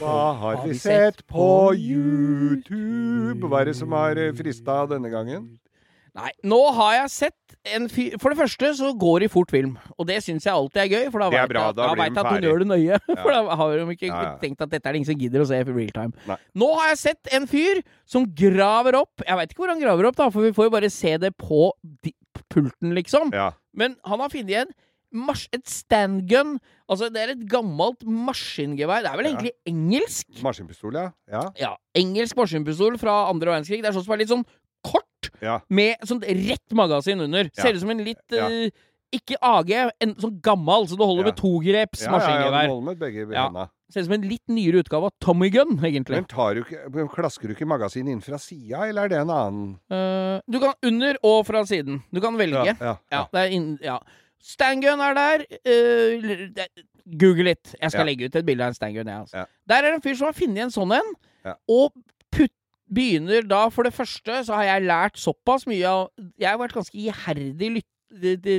Hva har vi sett på YouTube? Hva er det som har frista denne gangen? Nei, nå har jeg sett en fyr For det første så går det fort film, og det syns jeg alltid er gøy. For da bra, jeg, da vet jeg at hun gjør det nøye. <laughs> For da har de ikke Ja, ja. tenkt at dette er det ingen som gidder å se i real time. Nei. Nå har jeg sett en fyr som graver opp Jeg veit ikke hvor han graver opp, da, for vi får jo bare se det på pulten, liksom. Ja. Men han har funnet en mars et standgun. Altså, det er et gammelt maskingevær. Det er vel Ja. egentlig engelsk? Maskinpistol, ja. Ja. Ja, engelsk maskinpistol fra andre verdenskrig. Det er sånn som er litt sånn kort, ja. med sånt rett magasin under. Ser ut som en litt eh, Ikke AG, en sånn gammel, så du holder med ja, ja, maskingevær. Ser ut som en litt nyere utgave av Tommy Gun, egentlig. Men tar du ikke, klasker du ikke magasinet inn fra sida, eller er det en annen uh, du kan under og fra siden. Du kan velge. Ja. det er inn, ja. Stangun er der. Uh, Google litt. Jeg skal Ja. legge ut et bilde av en stangun. Ja, altså. Ja. Der er det en fyr som har funnet en sånn en, og putt, begynner da For det første så har jeg lært såpass mye av Jeg har vært ganske iherdig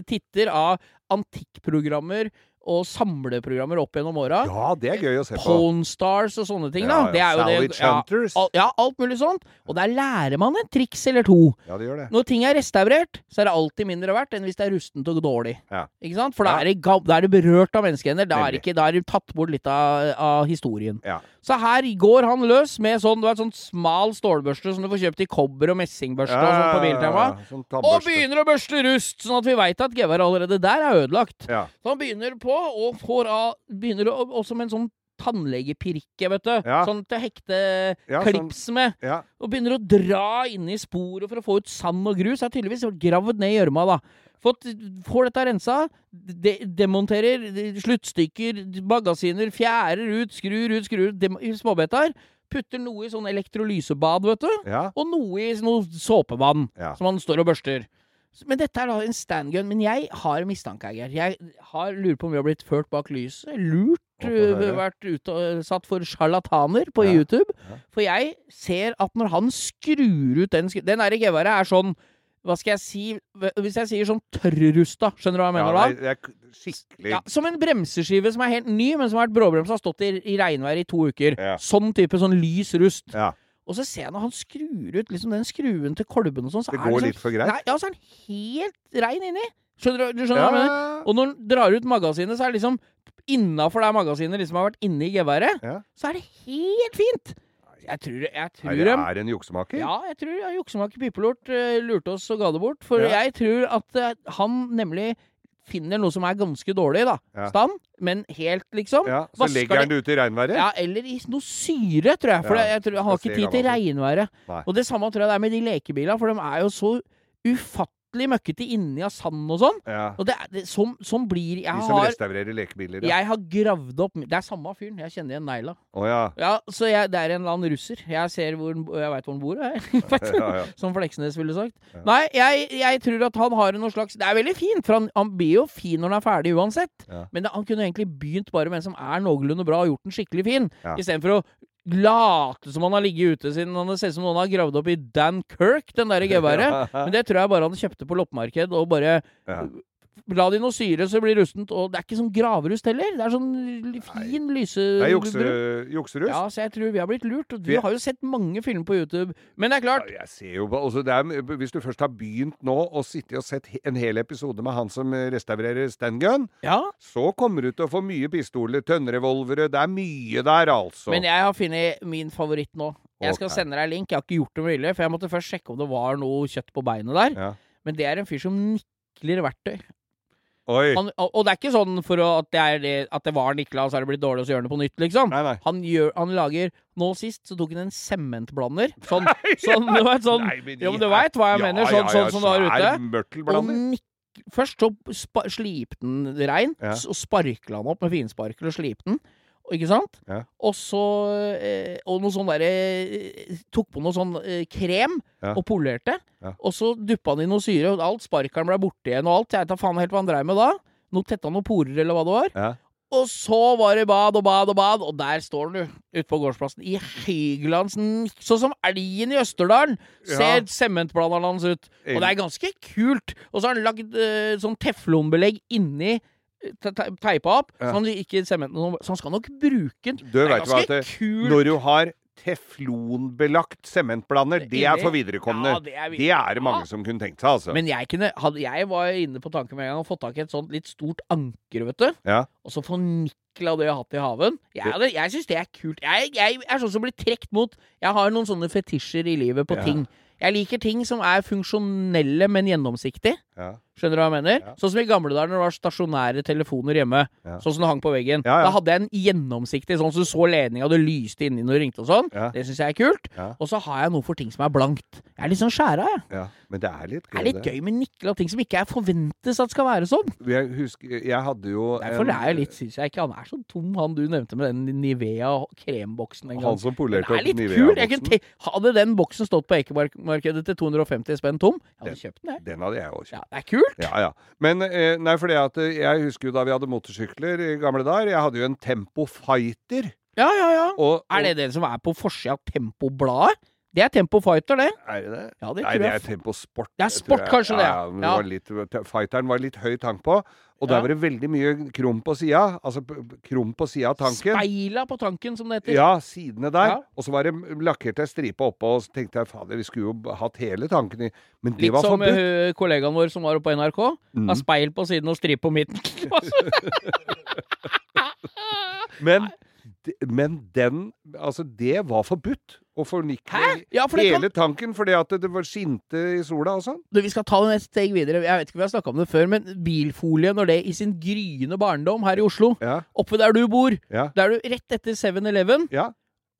titter av antikkprogrammer og samleprogrammer opp gjennom åra. Ja, det er gøy å se på. Stars og sånne ting. Ja, da. Det er jo Salvage det, ja, Hunters. ja, alt mulig sånt. Og der lærer man en triks eller to. Ja, det gjør det. Når ting er restaurert, så er det alltid mindre verdt enn hvis det er rustent og dårlig. Ja. Ikke sant? For da Ja. er, det, da er det berørt av menneskehender. Da er, det ikke, da er det tatt bort litt av, av historien. Ja. Så her går han løs med sånn, du vet, sånn smal stålbørste som du får kjøpt i kobber og messingbørste og sånn på Biltema. Sånn Og begynner å børste rust, sånn at vi veit at geværet allerede der er ødelagt. Ja. Så han begynner på, og får av Begynner å, også med en sånn tannlegepirke, vet du. Ja. Sånn til å hekte Ja, klips med. Ja. Og begynner å dra inn i sporet for å få ut sand og grus. Har tydeligvis gravd ned i gjørma, da. Fått, får dette rensa, de, demonterer sluttstykker, magasiner, fjærer ut, skrur ut, skrur ut i småbiter. Putter noe i sånn elektrolysebad, vet du. Og noe i noe såpevann som han står og børster. Men dette er da en standgun. Men jeg har mistanke, Geir. Jeg har, lurer på om vi har blitt ført bak lyset. Lurt. Øh, vært utsatt for sjarlataner på Ja. YouTube. Ja. For jeg ser at når han skrur ut den Den derre geværet er sånn Hva skal jeg si Hvis jeg sier sånn tørrrusta, skjønner du hva jeg mener ja da? det, er, skikkelig Ja, som en bremseskive som er helt ny, men som har vært bråbremsa, har stått i, i regnvær i to uker. Ja. Sånn type sånn lys rust. Ja. Og så ser jeg når han skrur ut liksom den skruen til kolben og sånn, så Det går det litt for greit. Nei, ja, så er den helt rein inni. Skjønner du, du skjønner Ja, hva jeg mener? Og når han drar ut magasinet, så er det liksom innafor det magasinet liksom har vært inni geværet, ja. så er det helt fint. Jeg tror, jeg tror det er en juksemaker? ja, jeg tror ja, juksemaker Pipelort uh, lurte oss og ga det bort. For Ja. jeg tror at uh, han nemlig finner noe som er ganske dårlig, da. Ja. Stand, men helt, liksom. Ja, Så legger han det ut i regnværet? Ja, eller i noe syre, tror jeg. For Ja, jeg tror, han har ikke tid til regnværet. Nei. Og det samme tror jeg det er med de lekebilene, for de er jo så ufattelig møkkete inni av sand og sånn. Ja. Og det, er- det, som, som blir Jeg De som har, restaurerer lekebiler? Ja. jeg har gravd opp Det er samme fyren. Jeg kjenner igjen negla. Å ja. Ja, så jeg, det er en eller annen russer. Jeg ser hvor Jeg veit hvor han bor, jeg. Vet <laughs> du? Ja, ja. Som Fleksnes ville sagt. Nei, jeg, jeg tror at han har noe slags Det er veldig fint, for han, han blir jo fin når han er ferdig uansett. Ja. Men det, han kunne egentlig begynt bare med en som er noenlunde bra, og gjort den skikkelig fin. Ja. Istedenfor å late som han har ligget ute siden han ser ut som noen har gravd opp i Dan Kirk, den der <laughs> geværet. Men det tror jeg bare han kjøpte på loppemarked, og bare Ja. La det i noe syre så det blir rustent. Og det er ikke sånn graverust heller. Det er sånn fin lyse... Det er jukse, jukserust. Ja, så jeg tror vi har blitt lurt. Og du har jo sett mange filmer på YouTube. Men det er klart, Ja, jeg ser jo bare, altså det er, Hvis du først har begynt nå å sitte og sett en hel episode med han som restaurerer standgun, ja. så kommer du til å få mye pistoler, tønnrevolvere Det er mye der, altså. Men jeg har funnet min favoritt nå. Jeg skal okay. sende deg link. Jeg har ikke gjort det med vilje, for jeg måtte først sjekke om det var noe kjøtt på beinet der. Ja. Men det er en fyr som nikler verktøy. Han, og og det er ikke sånn for å, at, det er det, at det var Niklas, så er det blitt dårlig, og så gjør han det på nytt, liksom. Nei, nei. Han, gjør, han lager Nå sist så tok han en sementblander. <laughs> Sånn, sånn, du vet, sånn Nei, men Jo, men du veit hva jeg Ja, mener. Sånn, ja, sånn som du har ute. Og nik Først så slipte den rein, Ja. og sparkla han opp med finsparkel og slipte den. Ikke sant? Ja. Og så eh, Og noe sånn derre eh, Tok på noe sånn eh, krem Ja. og polerte. Ja. Og så duppa han i noe syre, og alt sparkeren ble borte igjen og alt. Jeg vet da faen helt hva han dreiv med da. Noe tetta noen porer, eller hva det var. Ja. Og så var det bad og bad og bad, og der står han, du. Ute på gårdsplassen. I høyglands. Sånn som elgen i Østerdalen. Ser sementblanderen hans ut. Og det er ganske kult. Og så har han lagd eh, sånn teflonbelegg inni Teipa opp, Ja. så, han ikke sementen, så han skal nok bruke den. Du Det er hva det, kult. når du har teflonbelagt sementblander, det er for viderekomne. Ja, det er det er det mange som kunne tenkt seg, altså. Men jeg, kunne, hadde, jeg var inne på tanken med en gang og fått tak i et sånt litt stort anker, vet du. Ja. Og så av det jeg har hatt i haven. Jeg, jeg syns det er kult. Jeg, jeg er sånn som blir trukket mot Jeg har noen sånne fetisjer i livet på Ja. ting. Jeg liker ting som er funksjonelle, men gjennomsiktige. ja. Skjønner du hva jeg mener? Ja. Sånn som i gamle dager når det var stasjonære telefoner hjemme. Ja. Sånn som det hang på veggen. Ja. Da hadde jeg en gjennomsiktig, sånn som du så ledninga, det lyste inni når du ringte og sånn. Det syns jeg er kult. Og så har jeg noe for ting som er blankt. Jeg er litt sånn skjæra, jeg. ja. Men det er litt Det er litt gøy med nikkel og ting som ikke er forventes at skal være sånn. Jeg husker Jeg hadde jo Derfor er jeg litt, syns jeg ikke han er så tom, han du nevnte med den Nivea kremboksen en gang. Han som polerte er opp Nivea-boksen. hadde den boksen stått på Ekemarkedet til 250 spenn tom, jeg hadde kjøpt den, jeg. Den hadde jeg òg kjøpt. Ja, det er kult. Ja, ja. Men eh, nei, fordi at eh, jeg husker jo da vi hadde motorsykler i gamle dager. Jeg hadde jo en Tempo Fighter. Ja, ja, ja. Og, Er det den som er på forsida av Tempobladet? Det er Tempo Fighter, det. Er det det? Ja, det Nei, det er Tempo Sport. Det er sport, kanskje det, Ja, ja. var litt, fighteren var litt høy tank på, og der Ja. var det veldig mye krum på sida. Altså krum på sida av tanken. Speila på tanken, som det heter. Ja, sidene der. Og så var det lakkert ei stripe oppå, og så tenkte jeg fader, vi skulle jo hatt hele tanken i Men det Litt var forbudt. forbudt. som kollegaen vår som var oppe på NRK. Mm. Har speil på siden og stripe på midten. <laughs> Men, men den Altså, det var forbudt. Å fornikle Ja, for hele kan- tanken fordi at det var skinte i sola og sånn. Du, Vi skal ta det et steg videre. Jeg vet ikke om vi har snakka om det før, men bilfolie, når det i sin gryende barndom her i Oslo, Ja, oppe der du bor, ja, der du rett etter 7-Eleven, ja.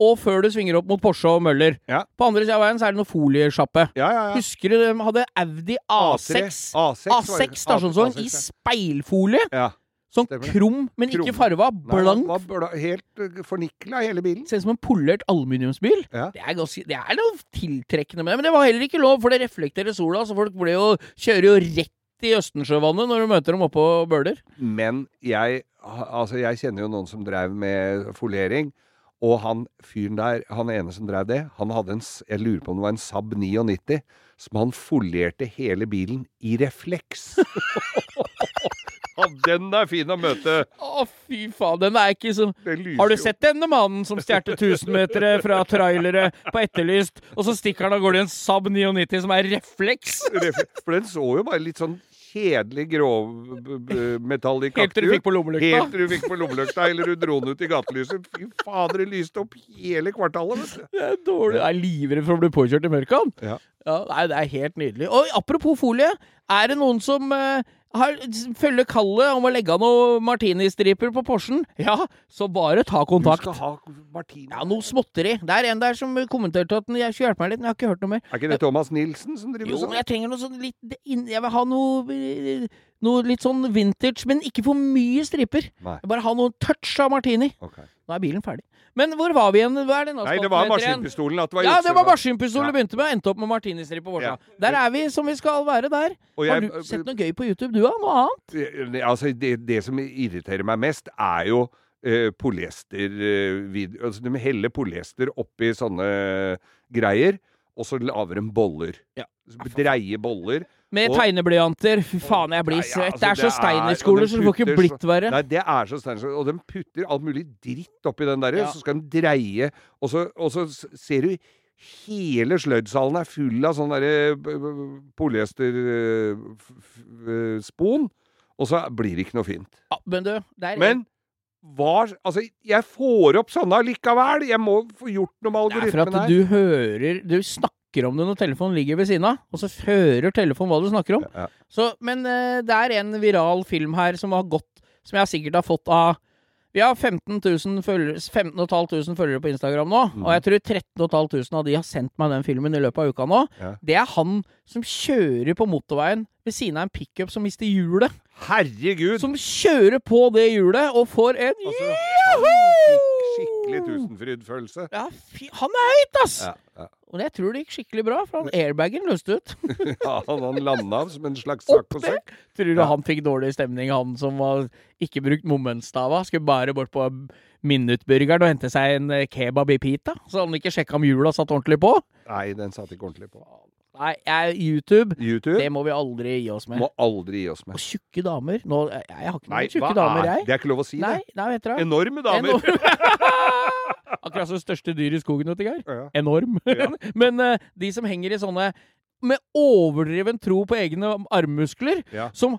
og før du svinger opp mot Porsche og Møller. Ja. På andre sida av veien så er det noe foliesjappe. ja, ja, ja. Husker du de hadde Audi A6? A6, A6, A6 stasjonsvogn i speilfolie. Ja. Sånn krum, men Krum. ikke farva. Nei, Blank. Var bla, helt uh, fornikla, hele bilen. Ser ut som en polert aluminiumsbil. Ja. Det er, ganske, det er noe tiltrekkende med det, men det var heller ikke lov, for det reflekterer sola, så folk ble jo, kjører jo rett i Østensjøvannet når du møter dem oppå Bøler. Men jeg, altså jeg kjenner jo noen som drev med folering. Og han fyren der, han ene som drev det, han hadde en Jeg lurer på om det var en Saab 99 som han folierte hele bilen i refleks. <laughs> ja, den er fin å møte! Å, fy faen, den er ikke som Har du sett denne mannen som stjal 1000-metere fra trailere på Etterlyst, og så stikker han av gårde i en Saab 99 som er refleks? For den så jo bare litt sånn kjedelig grovmetall i Helt til du fikk på lommelykta. Helt til du fikk på lommelykta, eller du dro den ut i gatelyset. Fy fader, det lyste opp hele kvartalet, vet du. Det er dårlig. Jeg er livredd for å bli påkjørt i mørket. Ja. Ja, nei, det er helt nydelig. Og apropos folie, er det noen som eh, har, følger kallet om å legge av noen martinistriper på Porschen? Ja, så bare ta Du kontakt. skal ha martini. Ja, noe småtteri. Det er en der som kommenterte at jeg skulle hjelpe meg litt, men jeg har ikke hørt noe mer. Er ikke det Thomas Nilsen som driver Jo, sånn? men jeg trenger noe sånn litt Jeg vil ha noe eh, Noe litt sånn vintage, men ikke for mye striper. Nei. Bare ha noe touch av martini. Okay. Nå er bilen ferdig. Men hvor var vi igjen? Hva er denne Nei, det var maskinpistolen. At det var Ja, det var maskinpistolen maskinpistol Ja. begynte med. Endte opp med martinistrip på Ja. Vorsa. Der er vi som vi skal være der. Og Har jeg- du sett noe gøy på YouTube, du da? Noe annet? Altså, det, det som irriterer meg mest, er jo eh, polyester eh, altså, De heller polyester oppi sånne greier, og så lager de boller. Ja. Dreier boller. Med Og- tegneblyanter. Fy faen, jeg blir svett. ja, altså, Det er så steinerskoler, er- Steiner-skole, så de det får ikke blitt verre. Nei, det er så steinerskoler. Og de putter alt mulig dritt oppi den der, Ja. så skal de dreie, og så, og så ser du Hele sløydsalen er full av sånn derre polyesterspon, og så blir det ikke noe fint. Ja, men du, det er Men hva Altså, jeg får opp sånne allikevel! Jeg må få gjort noe med Det er for at her. du hører Du snakker om det når telefonen ligger ved siden av, og så hører telefonen hva du snakker om. Ja. Så, men uh, det er en viral film her som har gått Som jeg sikkert har fått av Vi har 15 000 følgere, 15 500 følgere på Instagram nå, mm. og jeg tror 13 500 av de har sendt meg den filmen i løpet av uka nå. Ja. Det er han som kjører på motorveien ved siden av en pickup som mister hjulet. Herregud! Som kjører på det hjulet og får en Altså, joho! skikkelig tusenfrydfølelse. Ja, han er høyt, ass! Ja, ja. Og jeg tror det gikk skikkelig bra, for han airbagen løste ut. <laughs> ja, han landa som en slags saccosekk. Tror du Ja. han fikk dårlig stemning, han som var ikke brukt momentstava? Skulle bare bort på Minuttburgeren og hente seg en eh, kebab i pita? Så han ikke sjekka om hjula satt ordentlig på? Nei, den satt ikke ordentlig på. Nei, YouTube, YouTube det må vi aldri gi oss med. må aldri gi oss med. Og tjukke damer Nå, jeg, har ikke noen tjukke damer, er jeg. Det er ikke lov å si Nei, det. nei. Enorme damer. Enorm. <laughs> Akkurat som det største dyr i skogen, vet du, Geir. Enorm. <laughs> Men uh, de som henger i sånne med overdreven tro på egne armmuskler, som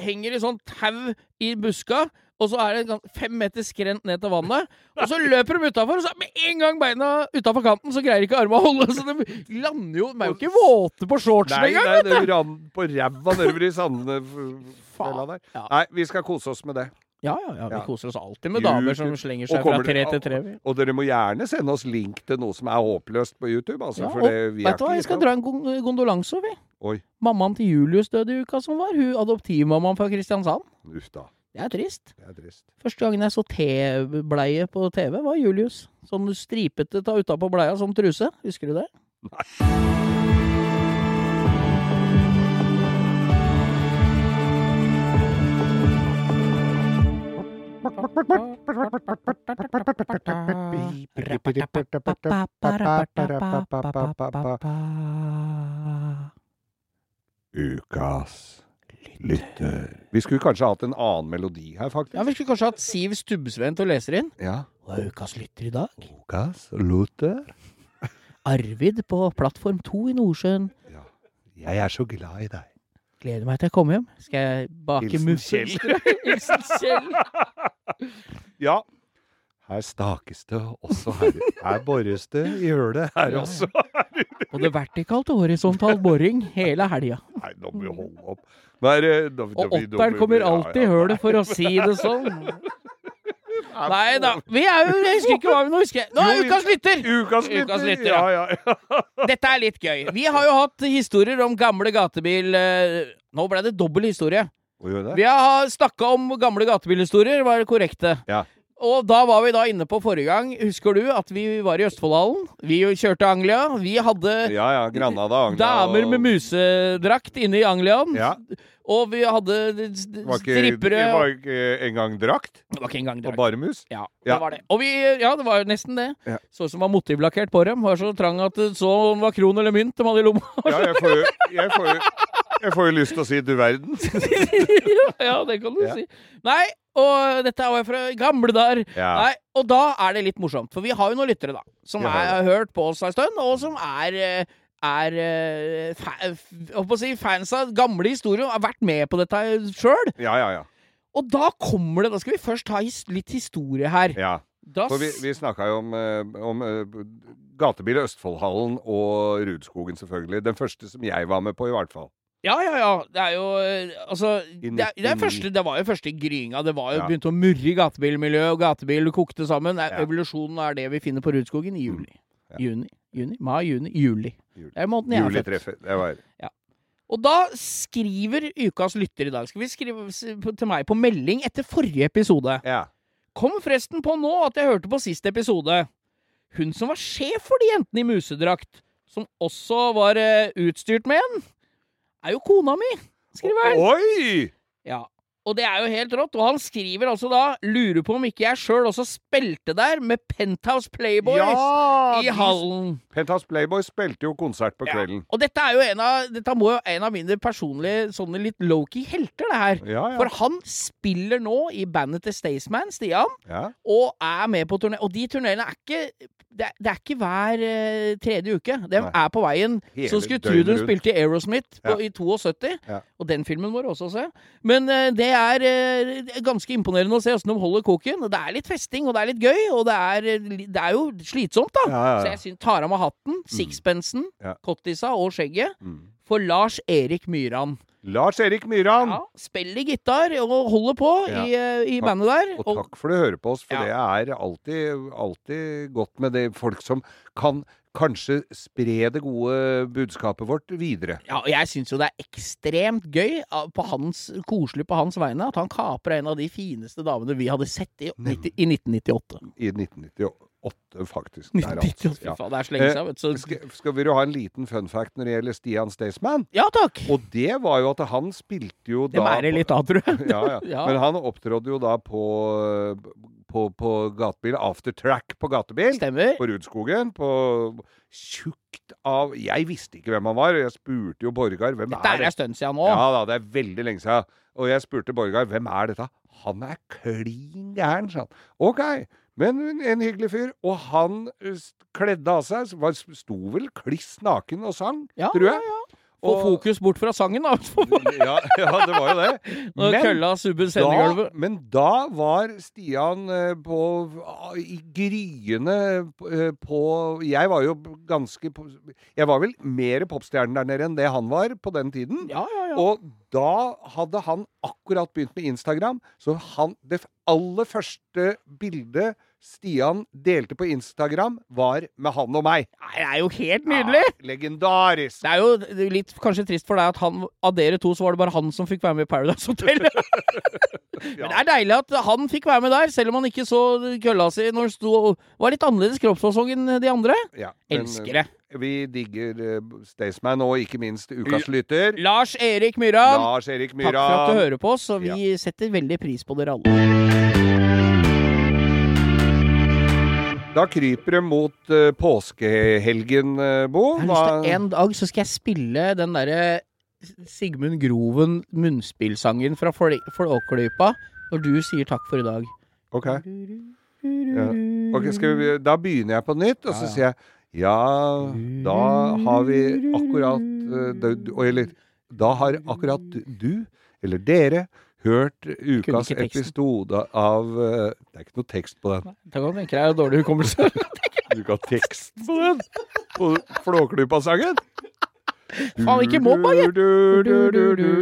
henger i sånn tau i buska, og så er det sånn fem meter skrent ned til vannet, og så løper de utafor, og så med en gang beina utafor kanten, så greier ikke armene å holde, så de lander jo De er jo ikke våte på shortsen engang! nei, det rant på ræva nedover i sandefella der. Ja. Nei, vi skal kose oss med det. Ja, ja, ja, vi koser oss alltid med YouTube. damer som slenger seg fra tre til tre. Og dere må gjerne sende oss link til noe som er håpløst på YouTube. Altså, Ja, for og det, vi Vet du hva, jeg skal dra en gondolanse, vi. Oi, Mammaen til Julius døde i uka som var. Hun adoptivmammaen fra Kristiansand. uff da. Det er trist. Det er trist. Første gangen jeg så T-bleie på TV, var Julius. Sånn stripete ta utapå bleia som truse. Husker du det? Ukas lytter. Vi skulle kanskje hatt en annen melodi her, faktisk. Ja, Vi skulle kanskje hatt Siv Stubbsveen til å lese det inn. Ja. Hva er ukas lytter i dag? Ukas lytter. Arvid på plattform 2 i Nordsjøen. Ja. Jeg er så glad i deg. Gleder meg til jeg kommer hjem. Skal jeg bake muffins? <laughs> Hilsen Kjell. Ja. Her stakes det også her. Her bores det i hølet her Ja. også. Både vertikalt og horisontal boring hele helga. Nei, nå må vi holde opp. Der, er nå- Og åtteren kommer alltid i hølet, for å si det sånn. Nei da. Vi er jo Jeg husker ikke hva vi nå husker. Nå er ukas lytter! Ukas lytter! Ja, ja. ja, ja. <laughs> Dette er litt gøy. Vi har jo hatt historier om gamle gatebil... eh, Nå ble det dobbel historie. Vi har snakka om gamle gatebilhistorier, var det korrekte. Ja. Og da var vi da inne på forrige gang, husker du, at vi var i Østfoldhallen. Vi kjørte Anglia. Vi hadde Ja, ja. Granada, Anglia damer og- med musedrakt inne i Angliaen. Ja. Og vi hadde strippere det var ikke engang drakt? Det var ikke engang drakt. Og bare mus? Ja, Ja. det var det. Og vi, ja, det var nesten det. Ja. Så ut som var motivlakkert på dem. Var så trang at det så om det var kron eller mynt de hadde i lomma. Ja, jeg får jo, jeg får jo, jeg får jo lyst til å si du verden. <laughs> ja, det kan du Ja. si. Nei, og dette er jo fra gamle dager. Ja. Nei, og da er det litt morsomt, for vi har jo noen lyttere, da, som er, har hørt på oss en stund, og som er er uh, si, fans av gamle historier og har vært med på dette sjøl. Ja, ja, ja. Og da kommer det Da skal vi først ha his litt historie her. ja. Da For vi, vi snakka jo om, eh, om eh, gatebil Østfoldhallen og Rudskogen, selvfølgelig. Den første som jeg var med på, i hvert fall. Ja, ja, ja. Det er jo eh, Altså det, er, det, er første, det var jo første gryinga. Det var jo Ja. begynt å murre i gatebilmiljøet, og gatebil kokte sammen. Er- Ja. Evolusjonen er det vi finner på Rudskogen i juli. Ja. Juni, juni, mai, juni, juli. Juli. Det er måneden jeg er født. Juletreffet. Det var Og da skriver ukas lytter i dag Skal vi skrive til meg på melding etter forrige episode. Ja. Kom forresten på nå at jeg hørte på siste episode. Hun som var sjef for de jentene i musedrakt, som også var uh, utstyrt med en, er jo kona mi, skriver han. Oi! Ja. Og det er jo helt rått. Og han skriver altså da Lurer på om ikke jeg sjøl også spilte der med Penthouse Playboys Ja! i hallen. Penthouse Playboys spilte jo konsert på Ja. kvelden. Og dette er jo en av Dette må jo en av mine personlige sånne litt low-key helter, det her. Ja, ja. For han spiller nå i bandet til Staysman, Stian, ja. og er med på turné. Og de turneene er ikke det det er ikke hver uh, tredje uke. De Nei. er på veien. Hele så skulle tro de spilte i Aerosmith på, Ja. i 72. Ja. Og den filmen må du også se. Men uh, det er uh, ganske imponerende å se åssen de holder koken. Det er litt festing, og det er litt gøy, og det er, det er jo slitsomt, da. Ja, Så jeg synes, tar av meg hatten, sixpensen, Ja. cottisa og skjegget Mm. for Lars Erik Myran. Lars Erik Myran! Ja, spiller gitar og holder på Ja. i, eh, i bandet der. Og takk for du hører på oss, for Ja. det er alltid, alltid godt med det folk som kan kanskje spre det gode budskapet vårt videre. Ja, og jeg syns jo det er ekstremt gøy, på hans, koselig på hans vegne, at han kaprer en av de fineste damene vi hadde sett i, i 1998. I 1998, faktisk. Der, 1998, altså. fy Ja. faen, det er så lenge Eh, siden, du. Så, Skal, skal vi jo ha en liten fun fact når det gjelder Stian Staysman? ja takk! Og det var jo at han spilte jo Det mærer litt av, tror jeg. <laughs> ja, ja. <laughs> Ja. Men han opptrådde jo da på, på, på gatebil, aftertrack på gatebil. Stemmer. På Rudskogen. På tjukt av Jeg visste ikke hvem han var, og jeg spurte jo Borgar hvem Dette er er en stund siden nå. Ja da, det er veldig lenge siden. Og jeg spurte Borgar hvem er dette. Han er klin gæren, sa han. Ok, men en hyggelig fyr. Og han eh, kledde av seg, var- sto vel kliss naken og sang, Ja, tror jeg. ja, ja. Få Og- fokus bort fra sangen, da. <laughs> ja, ja, det var jo det. Når Men- kølla subber Da, sendegulvet. men da var Stian eh, på i gryende eh, på Jeg var jo ganske Jeg var vel mer popstjerne der nede enn det han var på den tiden. Ja, ja, ja. Og da hadde han akkurat begynt med Instagram, så han, det aller første bildet Stian delte på Instagram, var med han og meg. Det er jo helt nydelig! Ja, legendarisk! Det er jo litt kanskje trist for deg at han, av dere to så var det bare han som fikk være med i Paradise Hotel. <laughs> Men det er deilig at han fikk være med der, selv om han ikke så kølla si når han sto var litt annerledes kroppsfasong enn de andre. Ja, men, Elsker det. eh, Vi digger uh, Staysman og ikke minst Ukas lytter. Lars Erik Myran, Lars Erik takk for at du hører på oss, og vi setter veldig pris på dere alle. Da kryper det mot uh, påskehelgen, uh, Bo. Jeg har lyst til En dag så skal jeg spille den derre Sigmund Groven munnspillsangen fra Flåklypa når du sier takk for i dag. Ok. Ja. Ok, skal vi, da begynner jeg på nytt, og så sier jeg ja, da har vi akkurat uh, du- Eller da har akkurat du, eller dere, hørt ukas ikke episode av eh, Det er ikke noe tekst på den. Kan tenker tenke deg dårlig hukommelse. <laughs> Du ha tekst på den! På Flåklypa-sangen? Faen, ikke mobb, meg!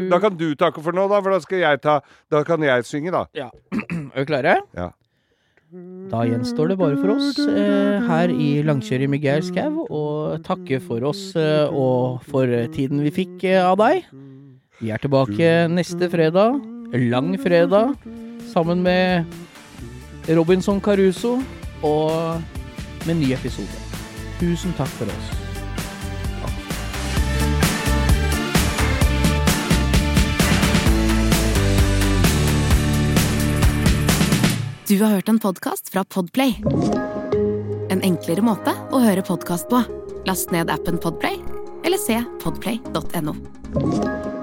Da kan du takke for noe, da, for da skal jeg ta Da kan jeg synge, da. Ja. <clears throat> Er vi klare? Ja. Da gjenstår det bare for oss eh, her i Langkjøring med Geir Skau å takke for oss eh, og for tiden vi fikk eh, av deg. Vi er tilbake neste fredag, lang fredag, sammen med Robinson Caruso og med en ny episode. Tusen takk for oss. Du har hørt en podkast fra Podplay. En enklere måte å høre podkast på. Last ned appen Podplay, eller se podplay.no.